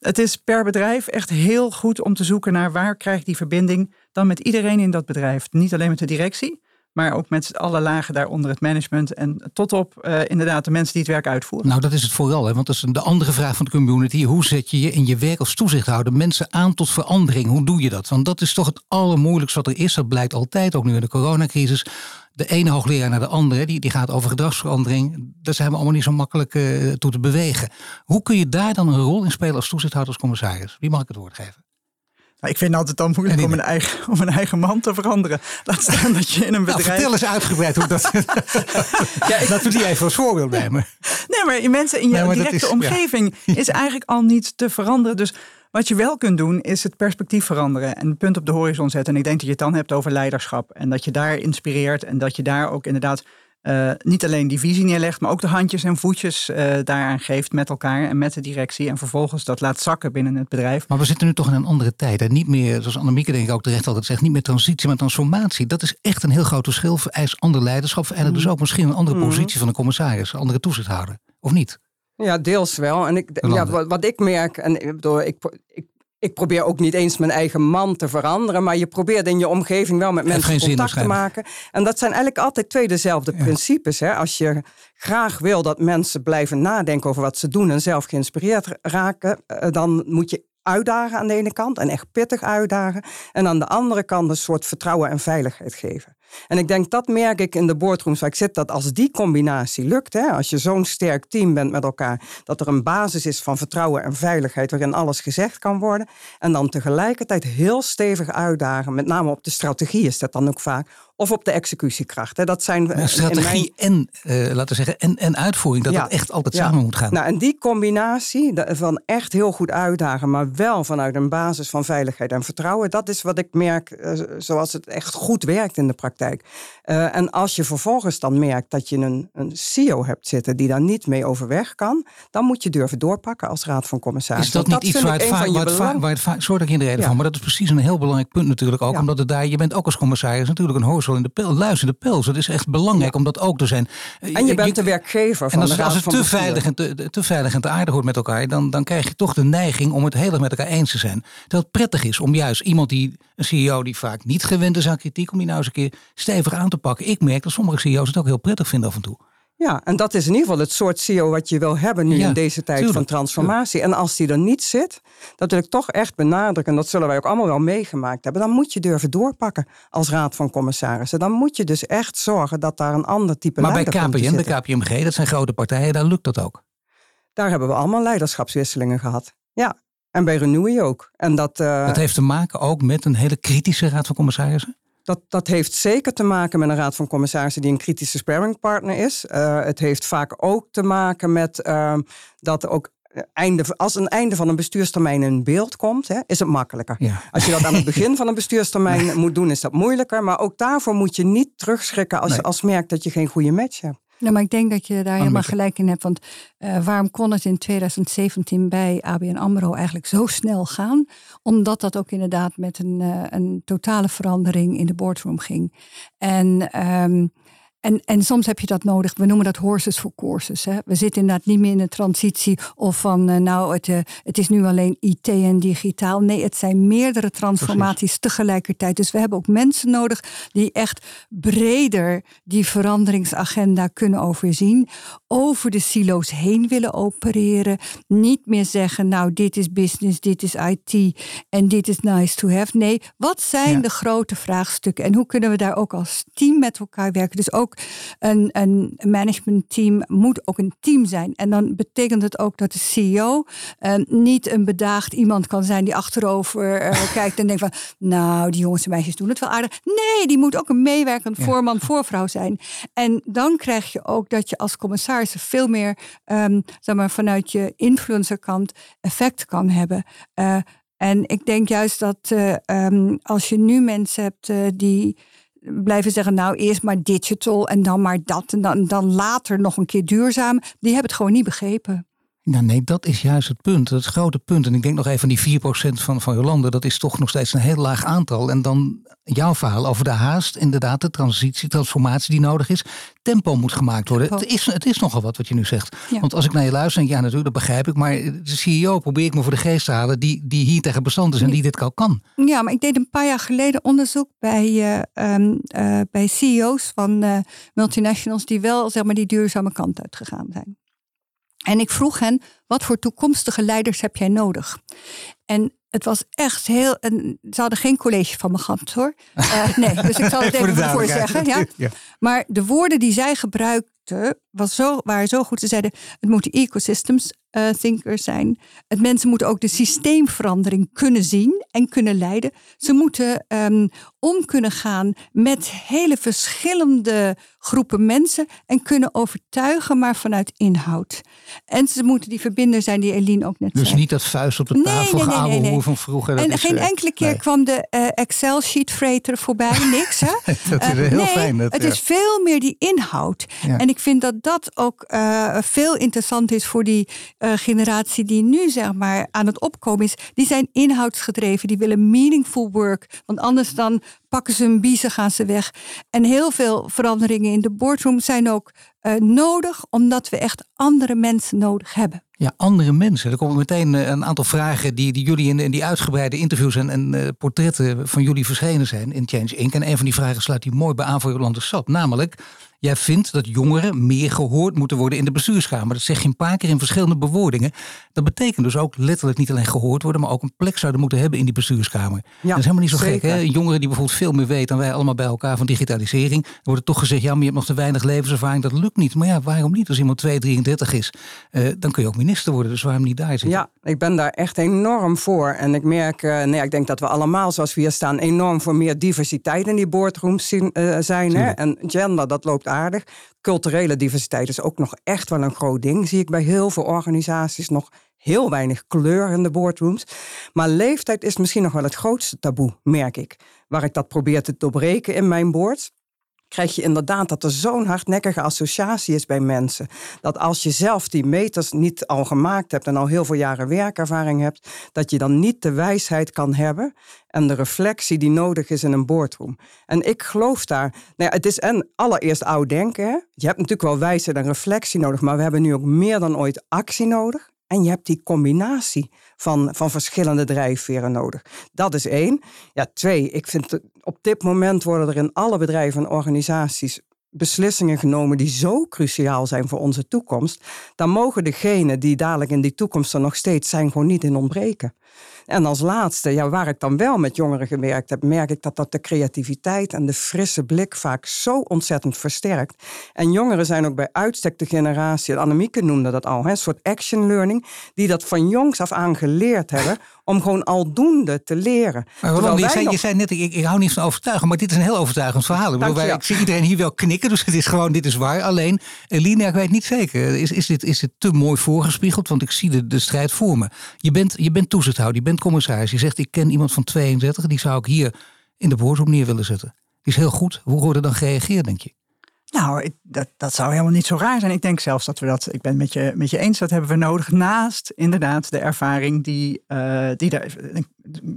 het is per bedrijf echt heel goed om te zoeken naar waar krijg die verbinding dan met iedereen in dat bedrijf. Niet alleen met de directie, maar ook met alle lagen daaronder het management en tot op uh, inderdaad de mensen die het werk uitvoeren. Nou, dat is het vooral, hè? want dat is de andere vraag van de community. Hoe zet je je in je werk als toezichthouder mensen aan tot verandering? Hoe doe je dat? Want dat is toch het allermoeilijkste wat er is. Dat blijkt altijd, ook nu in de coronacrisis. De ene hoogleraar naar de andere, die, die gaat over gedragsverandering. Daar zijn we allemaal niet zo makkelijk uh, toe te bewegen. Hoe kun je daar dan een rol in spelen als toezichthouder, als commissaris? Wie mag ik het woord geven? Ik vind het altijd dan moeilijk om een, eigen, om een eigen man te veranderen. Laat staan dat je in een bedrijf... Nou, vertel eens uitgebreid hoe dat... ja, ik... Laten we die even als voorbeeld nemen. Nee, maar mensen in je nee, directe is, omgeving ja. is eigenlijk al niet te veranderen. Dus wat je wel kunt doen, is het perspectief veranderen en het punt op de horizon zetten. En ik denk dat je het dan hebt over leiderschap. En dat je daar inspireert en dat je daar ook inderdaad uh, niet alleen die visie neerlegt, maar ook de handjes en voetjes uh, daaraan geeft met elkaar en met de directie. En vervolgens dat laat zakken binnen het bedrijf. Maar we zitten nu toch in een andere tijd. En niet meer, zoals Annemieke denk ik ook terecht altijd zegt, niet meer transitie, maar transformatie. Dat is echt een heel groot verschil. Vereist ander leiderschap. En dus ook misschien een andere positie van de commissaris, een andere toezichthouder. Of niet? Ja, deels wel. En ik, ja, wat, wat, ik merk, en ik, bedoel, ik, ik ik probeer ook niet eens mijn eigen man te veranderen, maar je probeert in je omgeving wel met mensen contact te maken. En dat zijn eigenlijk altijd twee dezelfde principes. Hè? Als je graag wil dat mensen blijven nadenken over wat ze doen en zelf geïnspireerd raken, eh, dan moet je uitdagen aan de ene kant en echt pittig uitdagen. En aan de andere kant een soort vertrouwen en veiligheid geven. En ik denk dat merk ik in de boardrooms waar ik zit, dat als die combinatie lukt, hè, als je zo'n sterk team bent met elkaar, dat er een basis is van vertrouwen en veiligheid waarin alles gezegd kan worden. En dan tegelijkertijd heel stevig uitdagen, met name op de strategie is dat dan ook vaak, of op de executiekracht. Hè. Dat zijn ja, strategie en, uh, laten we zeggen, en, en uitvoering, dat ja. het echt altijd samen moet gaan. Nou, en die combinatie van echt heel goed uitdagen, maar wel vanuit een basis van veiligheid en vertrouwen, dat is wat ik merk uh, zoals het echt goed werkt in de praktijk. Uh, en als je vervolgens dan merkt dat je een, een CEO hebt zitten die daar niet mee overweg kan, dan moet je durven doorpakken als raad van commissarissen. Is dat niet iets waar het, vaak, waar, het vaak, waar het vaak, sorry dat ik in de reden ja. van, maar dat is precies een heel belangrijk punt natuurlijk ook, omdat het daar, je bent ook als commissaris natuurlijk een hoofd in de pil, luister de pils. Het is echt belangrijk ja. om dat ook te zijn. En je bent je, de werkgever van en als, de als het te veilig, en te, te, veilig en te aardig wordt met elkaar, dan, dan krijg je toch de neiging om het heel erg met elkaar eens te zijn. Dat het prettig is om juist iemand die, een CEO die vaak niet gewend is aan kritiek, om die nou eens een keer stevig aan te pakken. Ik merk dat sommige CEO's het ook heel prettig vinden af en toe. Ja, en dat is in ieder geval het soort CEO wat je wil hebben nu in deze tijd tuurlijk, van transformatie. Tuurlijk. En als die er niet zit, dat wil ik toch echt benadrukken, en dat zullen wij ook allemaal wel meegemaakt hebben, dan moet je durven doorpakken als raad van commissarissen. Dan moet je dus echt zorgen dat daar een ander type maar leider Maar bij KPN, de KPMG, dat zijn grote partijen, daar lukt dat ook? Daar hebben we allemaal leiderschapswisselingen gehad. Ja, en bij Renewy ook. En dat, uh, dat heeft te maken ook met een hele kritische raad van commissarissen? Dat, dat heeft zeker te maken met een raad van commissarissen die een kritische sparringpartner is. Uh, het heeft vaak ook te maken met uh, dat ook einde, als een einde van een bestuurstermijn in beeld komt, hè, is het makkelijker. Ja. Als je dat aan het begin van een bestuurstermijn moet doen, is dat moeilijker. Maar ook daarvoor moet je niet terugschrikken als nee. je als merkt dat je geen goede match hebt. Nou, maar ik denk dat je daar helemaal gelijk in hebt. Want uh, waarom kon het in 2017 bij ABN AMRO eigenlijk zo snel gaan? Omdat dat ook inderdaad met een, uh, een totale verandering in de boardroom ging. En... Um, en, en soms heb je dat nodig. We noemen dat horses for courses. Hè. We zitten inderdaad niet meer in een transitie of van uh, nou, het, uh, het is nu alleen IT en digitaal. Nee, het zijn meerdere transformaties Precies. tegelijkertijd. Dus we hebben ook mensen nodig die echt breder die veranderingsagenda kunnen overzien. Over de silo's heen willen opereren. Niet meer zeggen, nou, dit is business, dit is IT en dit is nice to have. Nee, wat zijn ja. de grote vraagstukken en hoe kunnen we daar ook als team met elkaar werken? Dus ook ook een, een managementteam moet ook een team zijn. En dan betekent het ook dat de CEO uh, niet een bedaagd iemand kan zijn die achterover uh, kijkt en denkt van, nou, die jongens en meisjes doen het wel aardig. Nee, die moet ook een meewerkend voorman, voorvrouw zijn. En dan krijg je ook dat je als commissaris veel meer, um, zeg maar, vanuit je influencerkant effect kan hebben. Uh, en ik denk juist dat uh, um, als je nu mensen hebt uh, die blijven zeggen, nou eerst maar digital en dan maar dat en dan, dan later nog een keer duurzaam, die hebben het gewoon niet begrepen. Nou nee, dat is juist het punt. Het grote punt. En ik denk nog even die 4% van, van Jolande, dat is toch nog steeds een heel laag aantal. En dan jouw verhaal over de haast, inderdaad, de transitie, transformatie die nodig is. Tempo moet gemaakt worden. Het is, het is nogal wat wat je nu zegt. Want als ik naar je luister, ja natuurlijk, dat begrijp ik. Maar de CEO probeer ik me voor de geest te halen die, die hier tegen bestand is en die dit al kan. Ja, maar ik deed een paar jaar geleden onderzoek bij, uh, um, uh, bij CEO's van uh, multinationals die wel zeg maar, die duurzame kant uitgegaan zijn. En ik vroeg hen, wat voor toekomstige leiders heb jij nodig? En het was echt heel. Een, ze hadden geen college van me gehad hoor. Uh, nee, dus ik zal het even voor zeggen. Ja. ja. Maar de woorden die zij gebruikten was zo, waren zo goed. Ze zeiden: het moeten ecosystems uh, thinkers zijn. Het mensen moeten ook de systeemverandering kunnen zien en kunnen leiden. Ze moeten um, om kunnen gaan met hele verschillende groepen mensen en kunnen overtuigen, maar vanuit inhoud. En ze moeten die verbinder zijn die Eline ook net dus zei. Dus niet dat vuist op de tafel nee, nee, nee, nee van vroeger. En geen enkele keer kwam de uh, Excel-sheet vreter voorbij, niks. Hè? dat is heel nee, fijn. Dat, het ja. is veel meer die inhoud. Ja. En ik vind dat dat ook uh, veel interessant is voor die uh, generatie die nu zeg maar aan het opkomen is. Die zijn inhoudsgedreven, die willen meaningful work. Want anders dan pakken ze een biezen, gaan ze weg. En heel veel veranderingen in de boardroom zijn ook uh, nodig, omdat we echt andere mensen nodig hebben. Ja, andere mensen. Er komen meteen een aantal vragen die, die jullie in, in die uitgebreide interviews en, en portretten van jullie verschenen zijn in Change Inc. En een van die vragen sluit die mooi bij aan voor Jolande Sap. Namelijk, Jij vindt dat jongeren meer gehoord moeten worden in de bestuurskamer. Dat zeg je een paar keer in verschillende bewoordingen. Dat betekent dus ook letterlijk niet alleen gehoord worden, maar ook een plek zouden moeten hebben in die bestuurskamer. Ja, dat is helemaal niet zo zeker. gek. Hè? Jongeren die bijvoorbeeld veel meer weten dan wij allemaal bij elkaar van digitalisering. Er wordt toch gezegd, ja, maar je hebt nog te weinig levenservaring. Dat lukt niet. Maar ja, waarom niet? Als iemand 2, 33 is, uh, dan kun je ook minister worden. Dus waarom niet daar zitten? Ja, ik ben daar echt enorm voor. En ik merk, uh, nee, ik denk dat we allemaal, zoals we hier staan, enorm voor meer diversiteit in die boardrooms zien, uh, zijn. Hè? En gender, dat loopt Culturele diversiteit is ook nog echt wel een groot ding. Zie ik bij heel veel organisaties nog heel weinig kleur in de boardrooms. Maar leeftijd is misschien nog wel het grootste taboe, merk ik. Waar ik dat probeer te doorbreken in mijn board krijg je inderdaad dat er zo'n hardnekkige associatie is bij mensen. Dat als je zelf die meters niet al gemaakt hebt en al heel veel jaren werkervaring hebt, dat je dan niet de wijsheid kan hebben en de reflectie die nodig is in een boardroom. En ik geloof daar, nou ja, het is en allereerst oud denken. Je hebt natuurlijk wel wijsheid en reflectie nodig, maar we hebben nu ook meer dan ooit actie nodig. En je hebt die combinatie van, van verschillende drijfveren nodig. Dat is één. Ja, twee, ik vind op dit moment worden er in alle bedrijven en organisaties beslissingen genomen die zo cruciaal zijn voor onze toekomst. Dan mogen degenen die dadelijk in die toekomst er nog steeds zijn, gewoon niet in ontbreken. En als laatste, ja, waar ik dan wel met jongeren gewerkt heb, merk ik dat dat de creativiteit en de frisse blik vaak zo ontzettend versterkt. En jongeren zijn ook bij uitstek de generatie, Annemieke noemde dat al, hè, een soort action learning, die dat van jongs af aan geleerd hebben om gewoon aldoende te leren. Maar Roland, je, zei, nog... je zei net, ik, ik hou niet van overtuigen, maar dit is een heel overtuigend verhaal. Ik, bedoel, wij, ik zie iedereen hier wel knikken, dus het is gewoon, dit is waar. Alleen, Eline, ik weet niet zeker, is, is, dit, is dit te mooi voorgespiegeld? Want ik zie de, de strijd voor me. Je bent, je bent toezichthouder, je bent commissaris. Je zegt, ik ken iemand van 32, die zou ik hier in de boordroom neer willen zetten. Die is heel goed. Hoe wordt er dan gereageerd, denk je? Nou, dat, dat zou helemaal niet zo raar zijn. Ik denk zelfs dat we dat, ik ben het met je, met je eens, dat hebben we nodig. Naast inderdaad de ervaring die, uh, die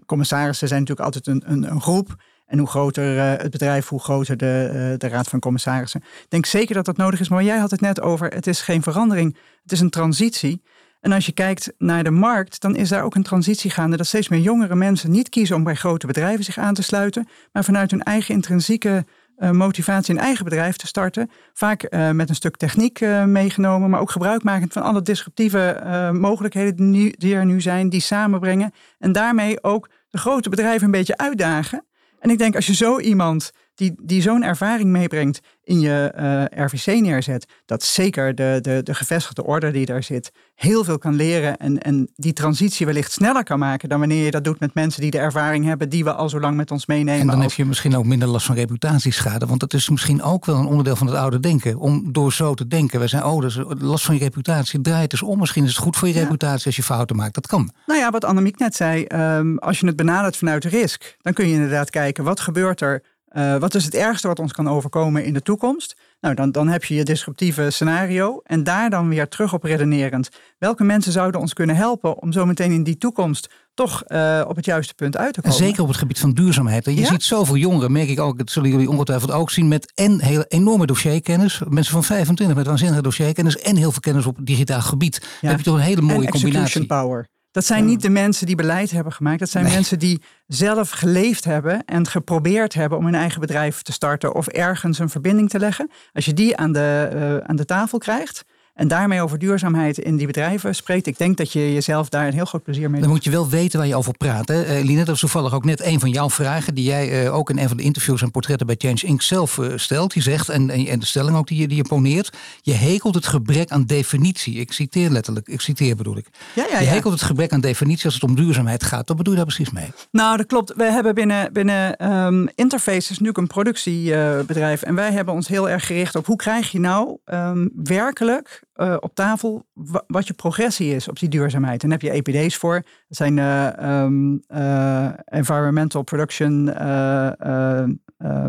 commissarissen zijn natuurlijk altijd een, een, een groep. En hoe groter uh, het bedrijf, hoe groter de, uh, de raad van commissarissen. Ik denk zeker dat dat nodig is. Maar jij had het net over, het is geen verandering, het is een transitie. En als je kijkt naar de markt, dan is daar ook een transitie gaande. Dat steeds meer jongere mensen niet kiezen om bij grote bedrijven zich aan te sluiten. Maar vanuit hun eigen intrinsieke uh, motivatie een eigen bedrijf te starten. Vaak uh, met een stuk techniek uh, meegenomen, maar ook gebruikmakend van alle disruptieve mogelijkheden die, er nu zijn, die samenbrengen. En daarmee ook de grote bedrijven een beetje uitdagen. En ik denk als je zo iemand die, die zo'n ervaring meebrengt in je uh, RVC neerzet, dat zeker de, de, de gevestigde orde die daar zit heel veel kan leren en, en die transitie wellicht sneller kan maken dan wanneer je dat doet met mensen die de ervaring hebben die we al zo lang met ons meenemen. En dan heb je misschien ook minder last van reputatieschade, want dat is misschien ook wel een onderdeel van het oude denken. Om door zo te denken, we zijn oh, dus last van je reputatie, draait dus om. Misschien is het goed voor je reputatie als je fouten maakt. Dat kan. Nou ja, wat Annemiek net zei, um, als je het benadert vanuit risk, dan kun je inderdaad kijken wat gebeurt er uh, wat is het ergste wat ons kan overkomen in de toekomst? Nou, dan, dan heb je je disruptieve scenario en daar dan weer terug op redenerend. Welke mensen zouden ons kunnen helpen om zo meteen in die toekomst toch uh, op het juiste punt uit te komen? En zeker op het gebied van duurzaamheid. Je ziet zoveel jongeren, merk ik ook, dat zullen jullie ongetwijfeld ook zien, met en hele enorme dossierkennis. Mensen van 25 met waanzinnige dossierkennis en heel veel kennis op digitaal gebied. Dan heb je toch een hele mooie en combinatie. power. Dat zijn niet de mensen die beleid hebben gemaakt. Dat zijn mensen die zelf geleefd hebben en geprobeerd hebben om hun eigen bedrijf te starten of ergens een verbinding te leggen. Als je die aan de, uh, aan de tafel krijgt, en daarmee over duurzaamheid in die bedrijven spreekt. Ik denk dat je jezelf daar een heel groot plezier mee doet. Dan moet je wel weten waar je over praat. Hè? Uh, Line, dat is toevallig ook net een van jouw vragen... die jij uh, ook in een van de interviews en portretten bij Change Inc. zelf uh, stelt. Je zegt, en, en de stelling ook die je, die je poneert... je hekelt het gebrek aan definitie. Ik citeer letterlijk, ik citeer bedoel ik. Ja, ja, je ja. hekelt het gebrek aan definitie als het om duurzaamheid gaat. Wat bedoel je daar precies mee? Nou, dat klopt. We hebben binnen, binnen um, Interfaces nu een productiebedrijf... en wij hebben ons heel erg gericht op hoe krijg je nou um, werkelijk uh, op tafel wat je progressie is op die duurzaamheid. En daar heb je EPD's voor. Dat zijn uh, um, uh, Environmental Production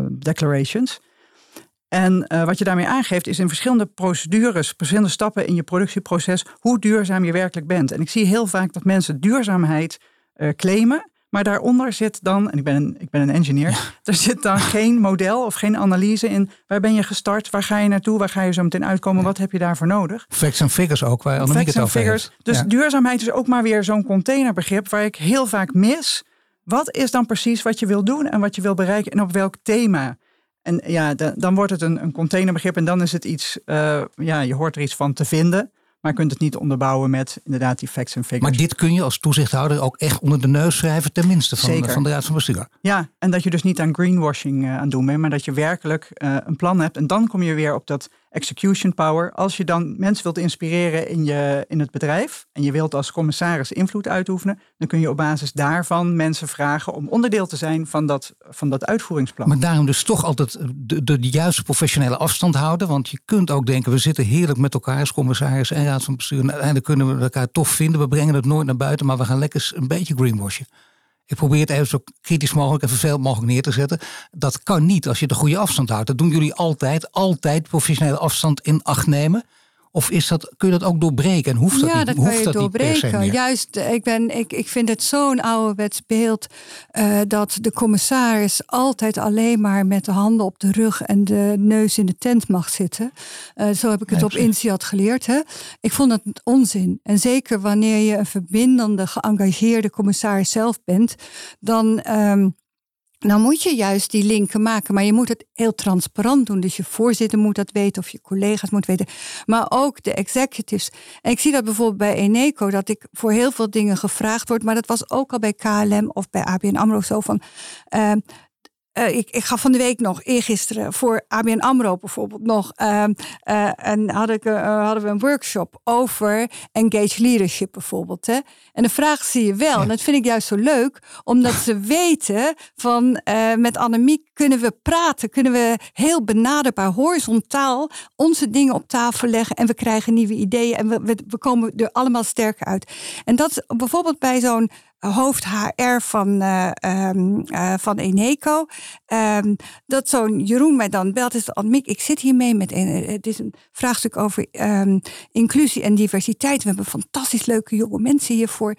Declarations. En wat je daarmee aangeeft is in verschillende procedures, verschillende stappen in je productieproces, hoe duurzaam je werkelijk bent. En ik zie heel vaak dat mensen duurzaamheid claimen, maar daaronder zit dan, en ik ben een, ik ben een engineer, ja. er zit dan geen model of geen analyse in. Waar ben je gestart? Waar ga je naartoe? Waar ga je zo meteen uitkomen? Wat heb je daarvoor nodig? Facts and figures ook, waar Annemiek het over figures. Dus ja. duurzaamheid is ook maar weer zo'n containerbegrip waar ik heel vaak mis. Wat is dan precies wat je wil doen en wat je wil bereiken en op welk thema? En ja, de, dan wordt het een, een containerbegrip en dan is het iets, uh, ja, je hoort er iets van te vinden. Maar je kunt het niet onderbouwen met inderdaad die facts en figures. Maar dit kun je als toezichthouder ook echt onder de neus schrijven, tenminste van, Zeker. van de Raad van Bestuur. Ja, en dat je dus niet aan greenwashing uh, aan doen bent, maar dat je werkelijk uh, een plan hebt. En dan kom je weer op dat execution power. Als je dan mensen wilt inspireren in, je, in het bedrijf en je wilt als commissaris invloed uitoefenen, dan kun je op basis daarvan mensen vragen om onderdeel te zijn van dat, van dat uitvoeringsplan. Maar daarom dus toch altijd de, de, de juiste professionele afstand houden. Want je kunt ook denken, we zitten heerlijk met elkaar als commissaris en raad van bestuur. En uiteindelijk kunnen we elkaar tof vinden. We brengen het nooit naar buiten, maar we gaan lekker een beetje greenwashen. Ik probeer het even zo kritisch mogelijk en vervelend mogelijk neer te zetten. Dat kan niet als je de goede afstand houdt. Dat doen jullie altijd, altijd professionele afstand in acht nemen. Of is dat, kun je dat ook doorbreken? En hoeft dat ja, niet? dat hoeft kan je dat doorbreken. Juist, ik, ben, ik, ik vind het zo'n ouderwets beeld uh, dat de commissaris altijd alleen maar met de handen op de rug en de neus in de tent mag zitten. Uh, zo heb ik het op INSEAD geleerd. Hè. Ik vond het onzin. En zeker wanneer je een verbindende, geëngageerde commissaris zelf bent, dan. Um, dan moet je juist die linken maken. Maar je moet het heel transparant doen. Dus je voorzitter moet dat weten of je collega's moet weten. Maar ook de executives. En ik zie dat bijvoorbeeld bij Eneco. Dat ik voor heel veel dingen gevraagd word. Maar dat was ook al bij KLM of bij ABN AMRO zo van... Uh, uh, ik, ik ga van de week nog, eergisteren, voor ABN AMRO bijvoorbeeld nog... Uh, en had ik, hadden we een workshop over engaged leadership bijvoorbeeld. Hè? En de vraag zie je wel. Ja. En dat vind ik juist zo leuk. Omdat ze weten van met Annemiek kunnen we praten. Kunnen we heel benaderbaar, horizontaal onze dingen op tafel leggen. En we krijgen nieuwe ideeën. En we, we, we komen er allemaal sterker uit. En dat bijvoorbeeld bij zo'n hoofd HR van, uh, um, uh, van Eneco. Um, dat zo'n Jeroen mij dan belt. Is Annemiek, ik zit hiermee met een. Het is een vraagstuk over um, inclusie en diversiteit. We hebben fantastisch leuke jonge mensen hiervoor.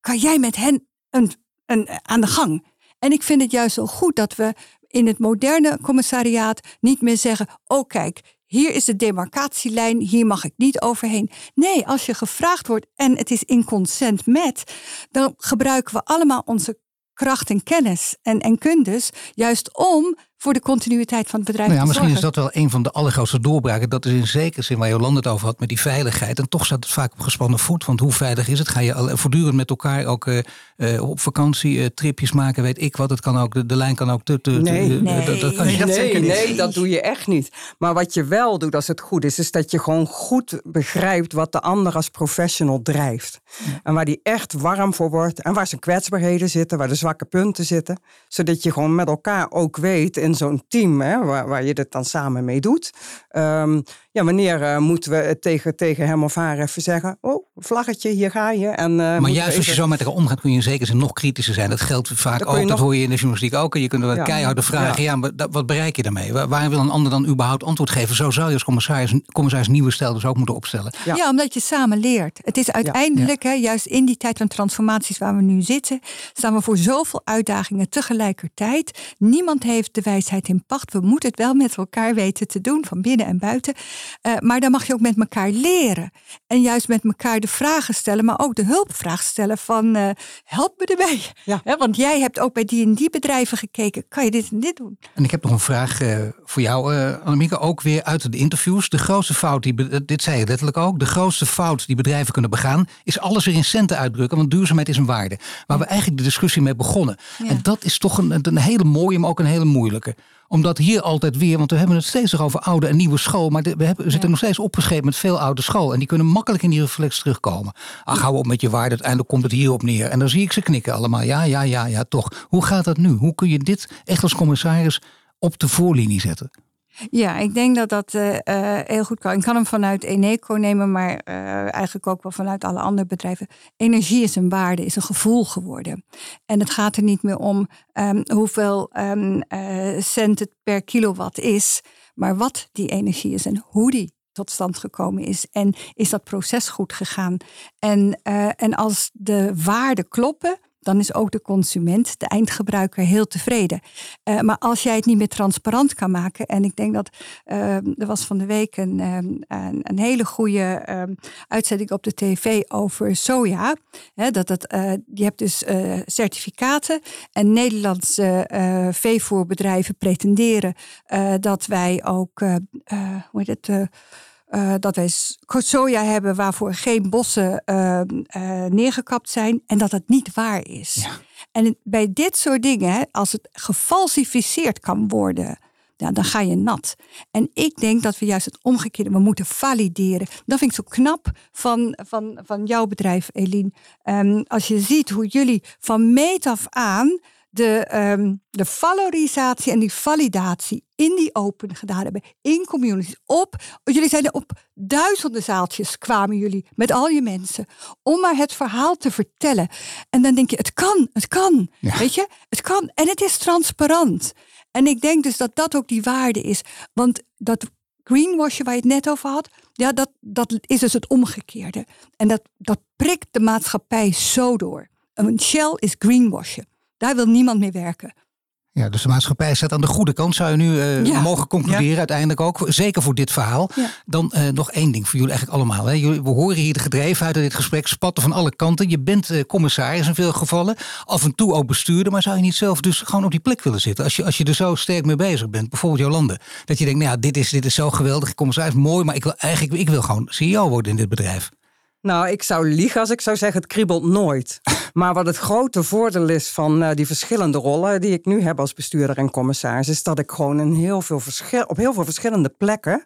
Kan jij met hen een, een, aan de gang? En ik vind het juist zo goed dat we in het moderne commissariaat niet meer zeggen: oh, kijk, hier is de demarcatielijn, hier mag ik niet overheen. Nee, als je gevraagd wordt en het is in consent met, dan gebruiken we allemaal onze kracht en kennis en, en kundes, juist om voor de continuïteit van het bedrijf Nou ja, te misschien is dat wel een van de allergrootste doorbraken. Dat is in zekere zin waar Jolande het over had met die veiligheid. En toch staat het vaak op gespannen voet. Want hoe veilig is het? Ga je al- voortdurend met elkaar ook eh, eh, op vakantie eh, tripjes maken? Weet ik wat. Het kan ook, de, de lijn kan ook te... te, te- Nee. eh, Nee. Dat, dat kan Nee, je. dat nee, zeker niet. nee, dat doe je echt niet. Maar wat je wel doet als het goed is, is dat je gewoon goed begrijpt wat de ander als professional drijft. En waar die echt warm voor wordt. En waar zijn kwetsbaarheden zitten, waar de zwakke punten zitten. Zodat je gewoon met elkaar ook weet in zo'n team, hè, waar, waar je dit dan samen mee doet. Ehm, ja, wanneer eh, moeten we tegen, tegen hem of haar even zeggen: Oh, vlaggetje, hier ga je. En, eh, Maar juist als je zo met elkaar omgaat, kun je in zekere zin nog kritischer zijn. Dat geldt vaak ook. Dat nog- hoor je in de journalistiek ook. En je kunt wel Ja. keiharde vragen. Ja, maar dat- wat bereik je daarmee? Waar, waar wil een ander dan überhaupt antwoord geven? Zo zou je als commissaris, commissaris nieuwe stijl dus ook moeten opstellen. Ja. Ja. omdat je samen leert. Het is uiteindelijk, Hè, juist in die tijd van transformaties waar we nu zitten, staan we voor zoveel uitdagingen tegelijkertijd. Niemand heeft de wijsheid in pacht. We moeten het wel met elkaar weten te doen, van binnen en buiten. Eh, maar dan mag je ook met elkaar leren. En juist met elkaar de vragen stellen, maar ook de hulpvraag stellen van eh, help me erbij. Ja. Want jij hebt ook bij die en die bedrijven gekeken. Kan je dit en dit doen? En ik heb nog een vraag eh, voor jou, eh Annemieke. Ook weer uit de interviews. De grootste fout, die, dit zei je letterlijk ook. De grootste fout die bedrijven kunnen begaan. is alles weer in centen uitdrukken. Want duurzaamheid is een waarde. Waar we eigenlijk de discussie mee begonnen. Ja. En dat is toch een, een hele mooie, maar ook een hele moeilijke. Omdat hier altijd weer. want we hebben het steeds nog over oude en nieuwe school. maar de- we, hebben, we zitten nog steeds opgeschreven met veel oude school. En die kunnen makkelijk in die reflex terugkomen. Ach, hou op met je waarde. Uiteindelijk komt het hierop neer. En dan zie ik ze knikken allemaal. Ja, ja, ja, ja, toch. Hoe gaat dat nu? Hoe kun je dit echt als commissaris op de voorlinie zetten? Ja, ik denk dat dat eh, eh, heel goed kan. Ik kan hem vanuit Eneco nemen, maar eh, eigenlijk ook wel vanuit alle andere bedrijven. Energie is een waarde, is een gevoel geworden. En het gaat er niet meer om ehm, hoeveel eh, cent het per kilowatt is, maar wat die energie is en hoe die tot stand gekomen is. En is dat proces goed gegaan? En, en als de waarden kloppen, dan is ook de consument, de eindgebruiker, heel tevreden. Eh, maar als jij het niet meer transparant kan maken, en ik denk dat eh, er was van de week een, eh, een, een hele goede eh, uitzending op de tv over soja. Dat eh, je hebt dus certificaten en Nederlandse veevoerbedrijven pretenderen dat wij ook, hoe heet het, eh, dat wij soja hebben waarvoor geen bossen eh, eh, neergekapt zijn en dat het niet waar is. En bij dit soort dingen, als het gefalsificeerd kan worden, dan ga je nat. En ik denk dat we juist het omgekeerde, we moeten valideren. Dat vind ik zo knap van, van, van jouw bedrijf, Eline. Ehm, als je ziet hoe jullie van meet af aan de, ehm, de valorisatie en die validatie in die open gedaan hebben, in communities, op. Jullie zijn er op duizenden zaaltjes kwamen jullie met al je mensen om maar het verhaal te vertellen. En dan denk je, het kan, het kan, Ja. weet je, het kan en het is transparant. En ik denk dus dat dat ook die waarde is, want dat greenwashen waar je het net over had, ja, dat, dat is dus het omgekeerde. En dat, dat prikt de maatschappij zo door. Een Shell is greenwashen. Daar wil niemand mee werken. Ja, dus de maatschappij staat aan de goede kant, zou je nu eh, Ja. mogen concluderen uiteindelijk ook. Zeker voor dit verhaal. Ja. Dan eh, nog één ding voor jullie eigenlijk allemaal. Hè. Jullie, we horen hier de gedrevenheid uit dit gesprek, spatten van alle kanten. Je bent eh, commissaris in veel gevallen, af en toe ook bestuurder. Maar zou je niet zelf dus gewoon op die plek willen zitten? Als je, als je er zo sterk mee bezig bent, bijvoorbeeld Jolande. Dat je denkt, nou ja, dit is, dit is zo geweldig, commissaris, mooi. Maar ik wil eigenlijk ik wil gewoon CEO worden in dit bedrijf. Nou, ik zou liegen als ik zou zeggen, het kriebelt nooit. Maar wat het grote voordeel is van eh, die verschillende rollen die ik nu heb als bestuurder en commissaris, is dat ik gewoon in heel veel verschil, op heel veel verschillende plekken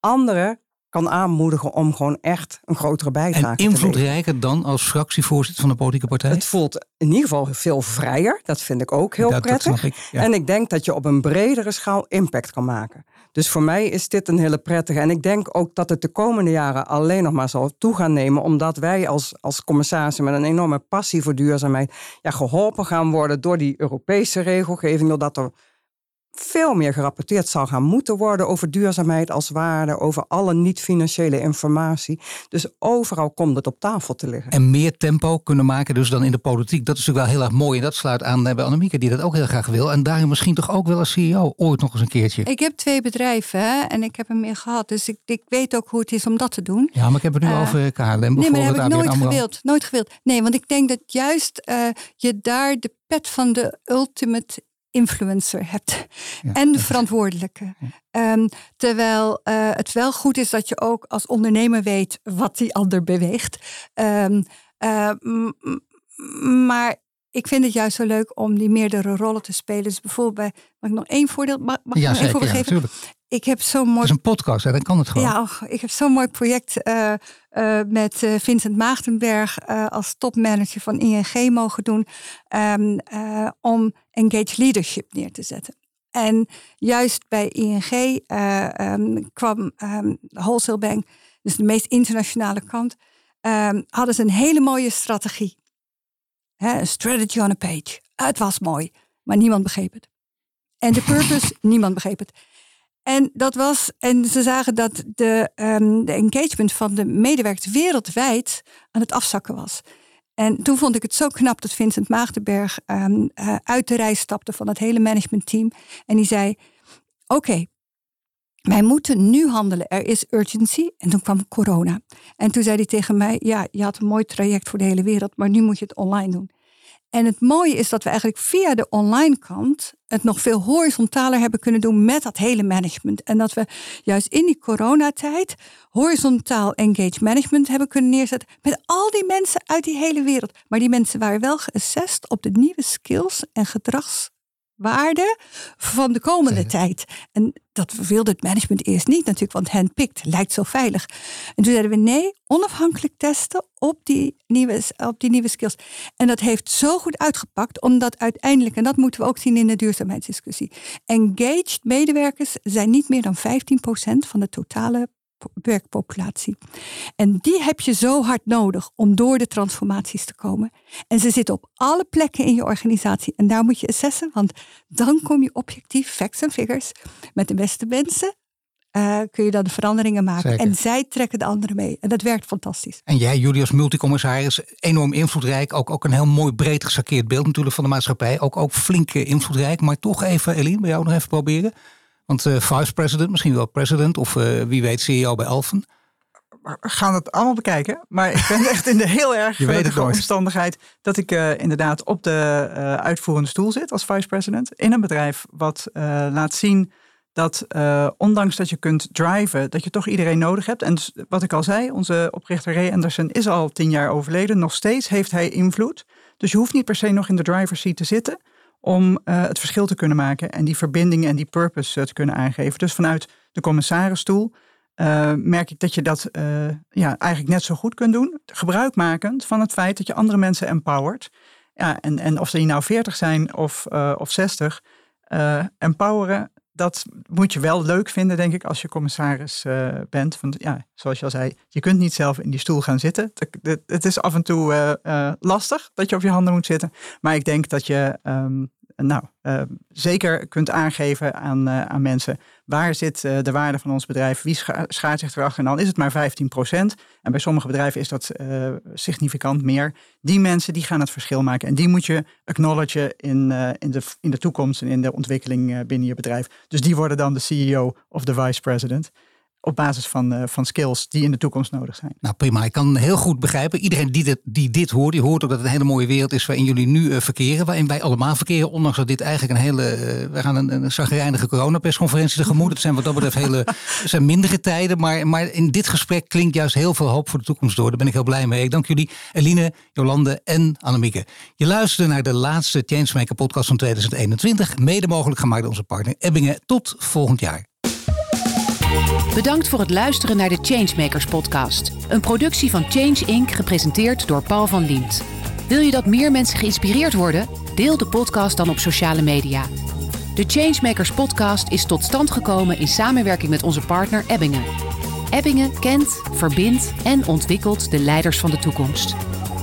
anderen kan aanmoedigen om gewoon echt een grotere bijdrage En te leveren. invloedrijker dan als fractievoorzitter van een politieke partij? Het voelt in ieder geval veel vrijer. Dat vind ik ook heel Dat- dat prettig. snap ik, ja. En ik denk dat je op een bredere schaal impact kan maken. Dus voor mij is dit een hele prettige. En ik denk ook dat het de komende jaren alleen nog maar zal toe gaan nemen. Omdat wij als, als commissarissen met een enorme passie voor duurzaamheid. Ja, geholpen gaan worden door die Europese regelgeving. Doordat er veel meer gerapporteerd zal gaan moeten worden over duurzaamheid als waarde. Over alle niet-financiële informatie. Dus overal komt het op tafel te liggen. En meer tempo kunnen maken dus dan in de politiek. Dat is natuurlijk wel heel erg mooi. En dat sluit aan bij Annemieke die dat ook heel graag wil. En daarin misschien toch ook wel als CEO ooit nog eens een keertje. Ik heb twee bedrijven hè, en ik heb er meer gehad. Dus ik, ik weet ook hoe het is om dat te doen. Ja, maar ik heb het nu Eh, over KLM bijvoorbeeld. Nee, maar dat heb ik nooit AMRO. gewild. Nooit gewild. Nee, want ik denk dat juist eh, je daar de pet van de ultimate influencer hebt en de verantwoordelijke. Ehm, terwijl uh, het wel goed is dat je ook als ondernemer weet wat die ander beweegt. Um, uh, maar ik vind het juist zo leuk om die meerdere rollen te spelen. Dus bijvoorbeeld bij, mag ik nog één voordeel mag, mag ja, ik nog één voorbeeld ja, geven? Ik heb zo'n mooi... Het is een podcast, hè? dan kan het gewoon. Ja, ik heb zo'n mooi project uh, uh, met Vincent Maagdenberg als topmanager van ING mogen doen. Um, om engaged leadership neer te zetten. En juist bij ING um, kwam um, de Wholesale Bank, dus de meest internationale kant, hadden ze een hele mooie strategie. Een strategy on a page. Het was mooi, maar niemand begreep het. En de purpose, niemand begreep het. En dat was, en ze zagen dat de, um, de engagement van de medewerkers wereldwijd aan het afzakken was. En toen vond ik het zo knap dat Vincent Maagdenberg um, uh, uit de rij stapte van het hele managementteam. En die zei: Oké, wij moeten nu handelen. Er is urgency. En toen kwam corona. En toen zei hij tegen mij: Ja, je had een mooi traject voor de hele wereld, maar nu moet je het online doen. En het mooie is dat we eigenlijk via de online kant het nog veel horizontaler hebben kunnen doen met dat hele management. En dat we juist in die coronatijd horizontaal engaged management hebben kunnen neerzetten met al die mensen uit die hele wereld. Maar die mensen waren wel geassessed op de nieuwe skills en gedrags waarde van de komende tijd. En dat wilde het management eerst niet natuurlijk, want handpicked lijkt zo veilig. En toen zeiden we nee, onafhankelijk testen op die, nieuwe, op die nieuwe skills. En dat heeft zo goed uitgepakt, omdat uiteindelijk, en dat moeten we ook zien in de duurzaamheidsdiscussie, engaged medewerkers zijn niet meer dan 15% van de totale werkpopulatie. En die heb je zo hard nodig om door de transformaties te komen. En ze zitten op alle plekken in je organisatie. En daar moet je assessen, want dan kom je objectief, facts en figures, met de beste mensen. Uh, kun je dan de veranderingen maken. Zeker. En zij trekken de anderen mee. En dat werkt fantastisch. En jij, jullie als multicommissaris, enorm invloedrijk. Ook, ook een heel mooi breed gesakeerd beeld natuurlijk van de maatschappij. Ook, ook flink invloedrijk. Maar toch even, Eline, bij jou nog even proberen. Want uh, vice president, misschien wel president of uh, wie weet CEO bij Alphen. We gaan het allemaal bekijken. Maar ik ben echt in de heel erg gelukkige omstandigheid dat ik uh, inderdaad op de uitvoerende stoel zit als vice president. In een bedrijf wat laat zien dat ondanks dat je kunt driven, dat je toch iedereen nodig hebt. En dus, wat ik al zei, onze oprichter Ray Anderson is al tien jaar overleden. Nog steeds heeft hij invloed. Dus je hoeft niet per se nog in de driver's seat te zitten om uh, het verschil te kunnen maken en die verbinding en die purpose uh, te kunnen aangeven. Dus vanuit de commissarisstoel uh, merk ik dat je dat ja, eigenlijk net zo goed kunt doen, gebruikmakend van het feit dat je andere mensen empowert. Ja, en, en of die nou 40 zijn of, of 60, empoweren, dat moet je wel leuk vinden, denk ik, als je commissaris uh, bent. Want ja, zoals je al zei, je kunt niet zelf in die stoel gaan zitten. Het, is af en toe uh, uh, lastig dat je op je handen moet zitten. Maar ik denk dat je um, nou, zeker kunt aangeven aan, aan mensen waar zit de waarde van ons bedrijf, wie scha schaart zich erachter. En dan is het maar 15 procent. En bij sommige bedrijven is dat significant meer. Die mensen die gaan het verschil maken. En die moet je acknowledgen in, in, de, in de toekomst en in de ontwikkeling binnen je bedrijf. Dus die worden dan de CEO of de vice president op basis van, uh, van skills die in de toekomst nodig zijn. Nou prima, ik kan heel goed begrijpen. Iedereen die dit, die dit hoort, die hoort ook dat het een hele mooie wereld is waarin jullie nu uh, verkeren. Waarin wij allemaal verkeren, ondanks dat dit eigenlijk een hele... Uh, we gaan een, een zagrijnige coronapersconferentie tegemoet. Het zijn wat dat betreft hele, zijn mindere tijden. Maar, maar in dit gesprek klinkt juist heel veel hoop voor de toekomst door. Daar ben ik heel blij mee. Ik dank jullie, Eline, Jolande en Annemieke. Je luisterde naar de laatste Changemaker podcast van 2021. Mede mogelijk gemaakt door onze partner Ebbingen. Tot volgend jaar. Bedankt voor het luisteren naar de Changemakers podcast. Een productie van Change Inc. gepresenteerd door Paul van Liemt. Wil je dat meer mensen geïnspireerd worden? Deel de podcast dan op sociale media. De Changemakers podcast is tot stand gekomen in samenwerking met onze partner Ebbingen. Ebbingen kent, verbindt en ontwikkelt de leiders van de toekomst.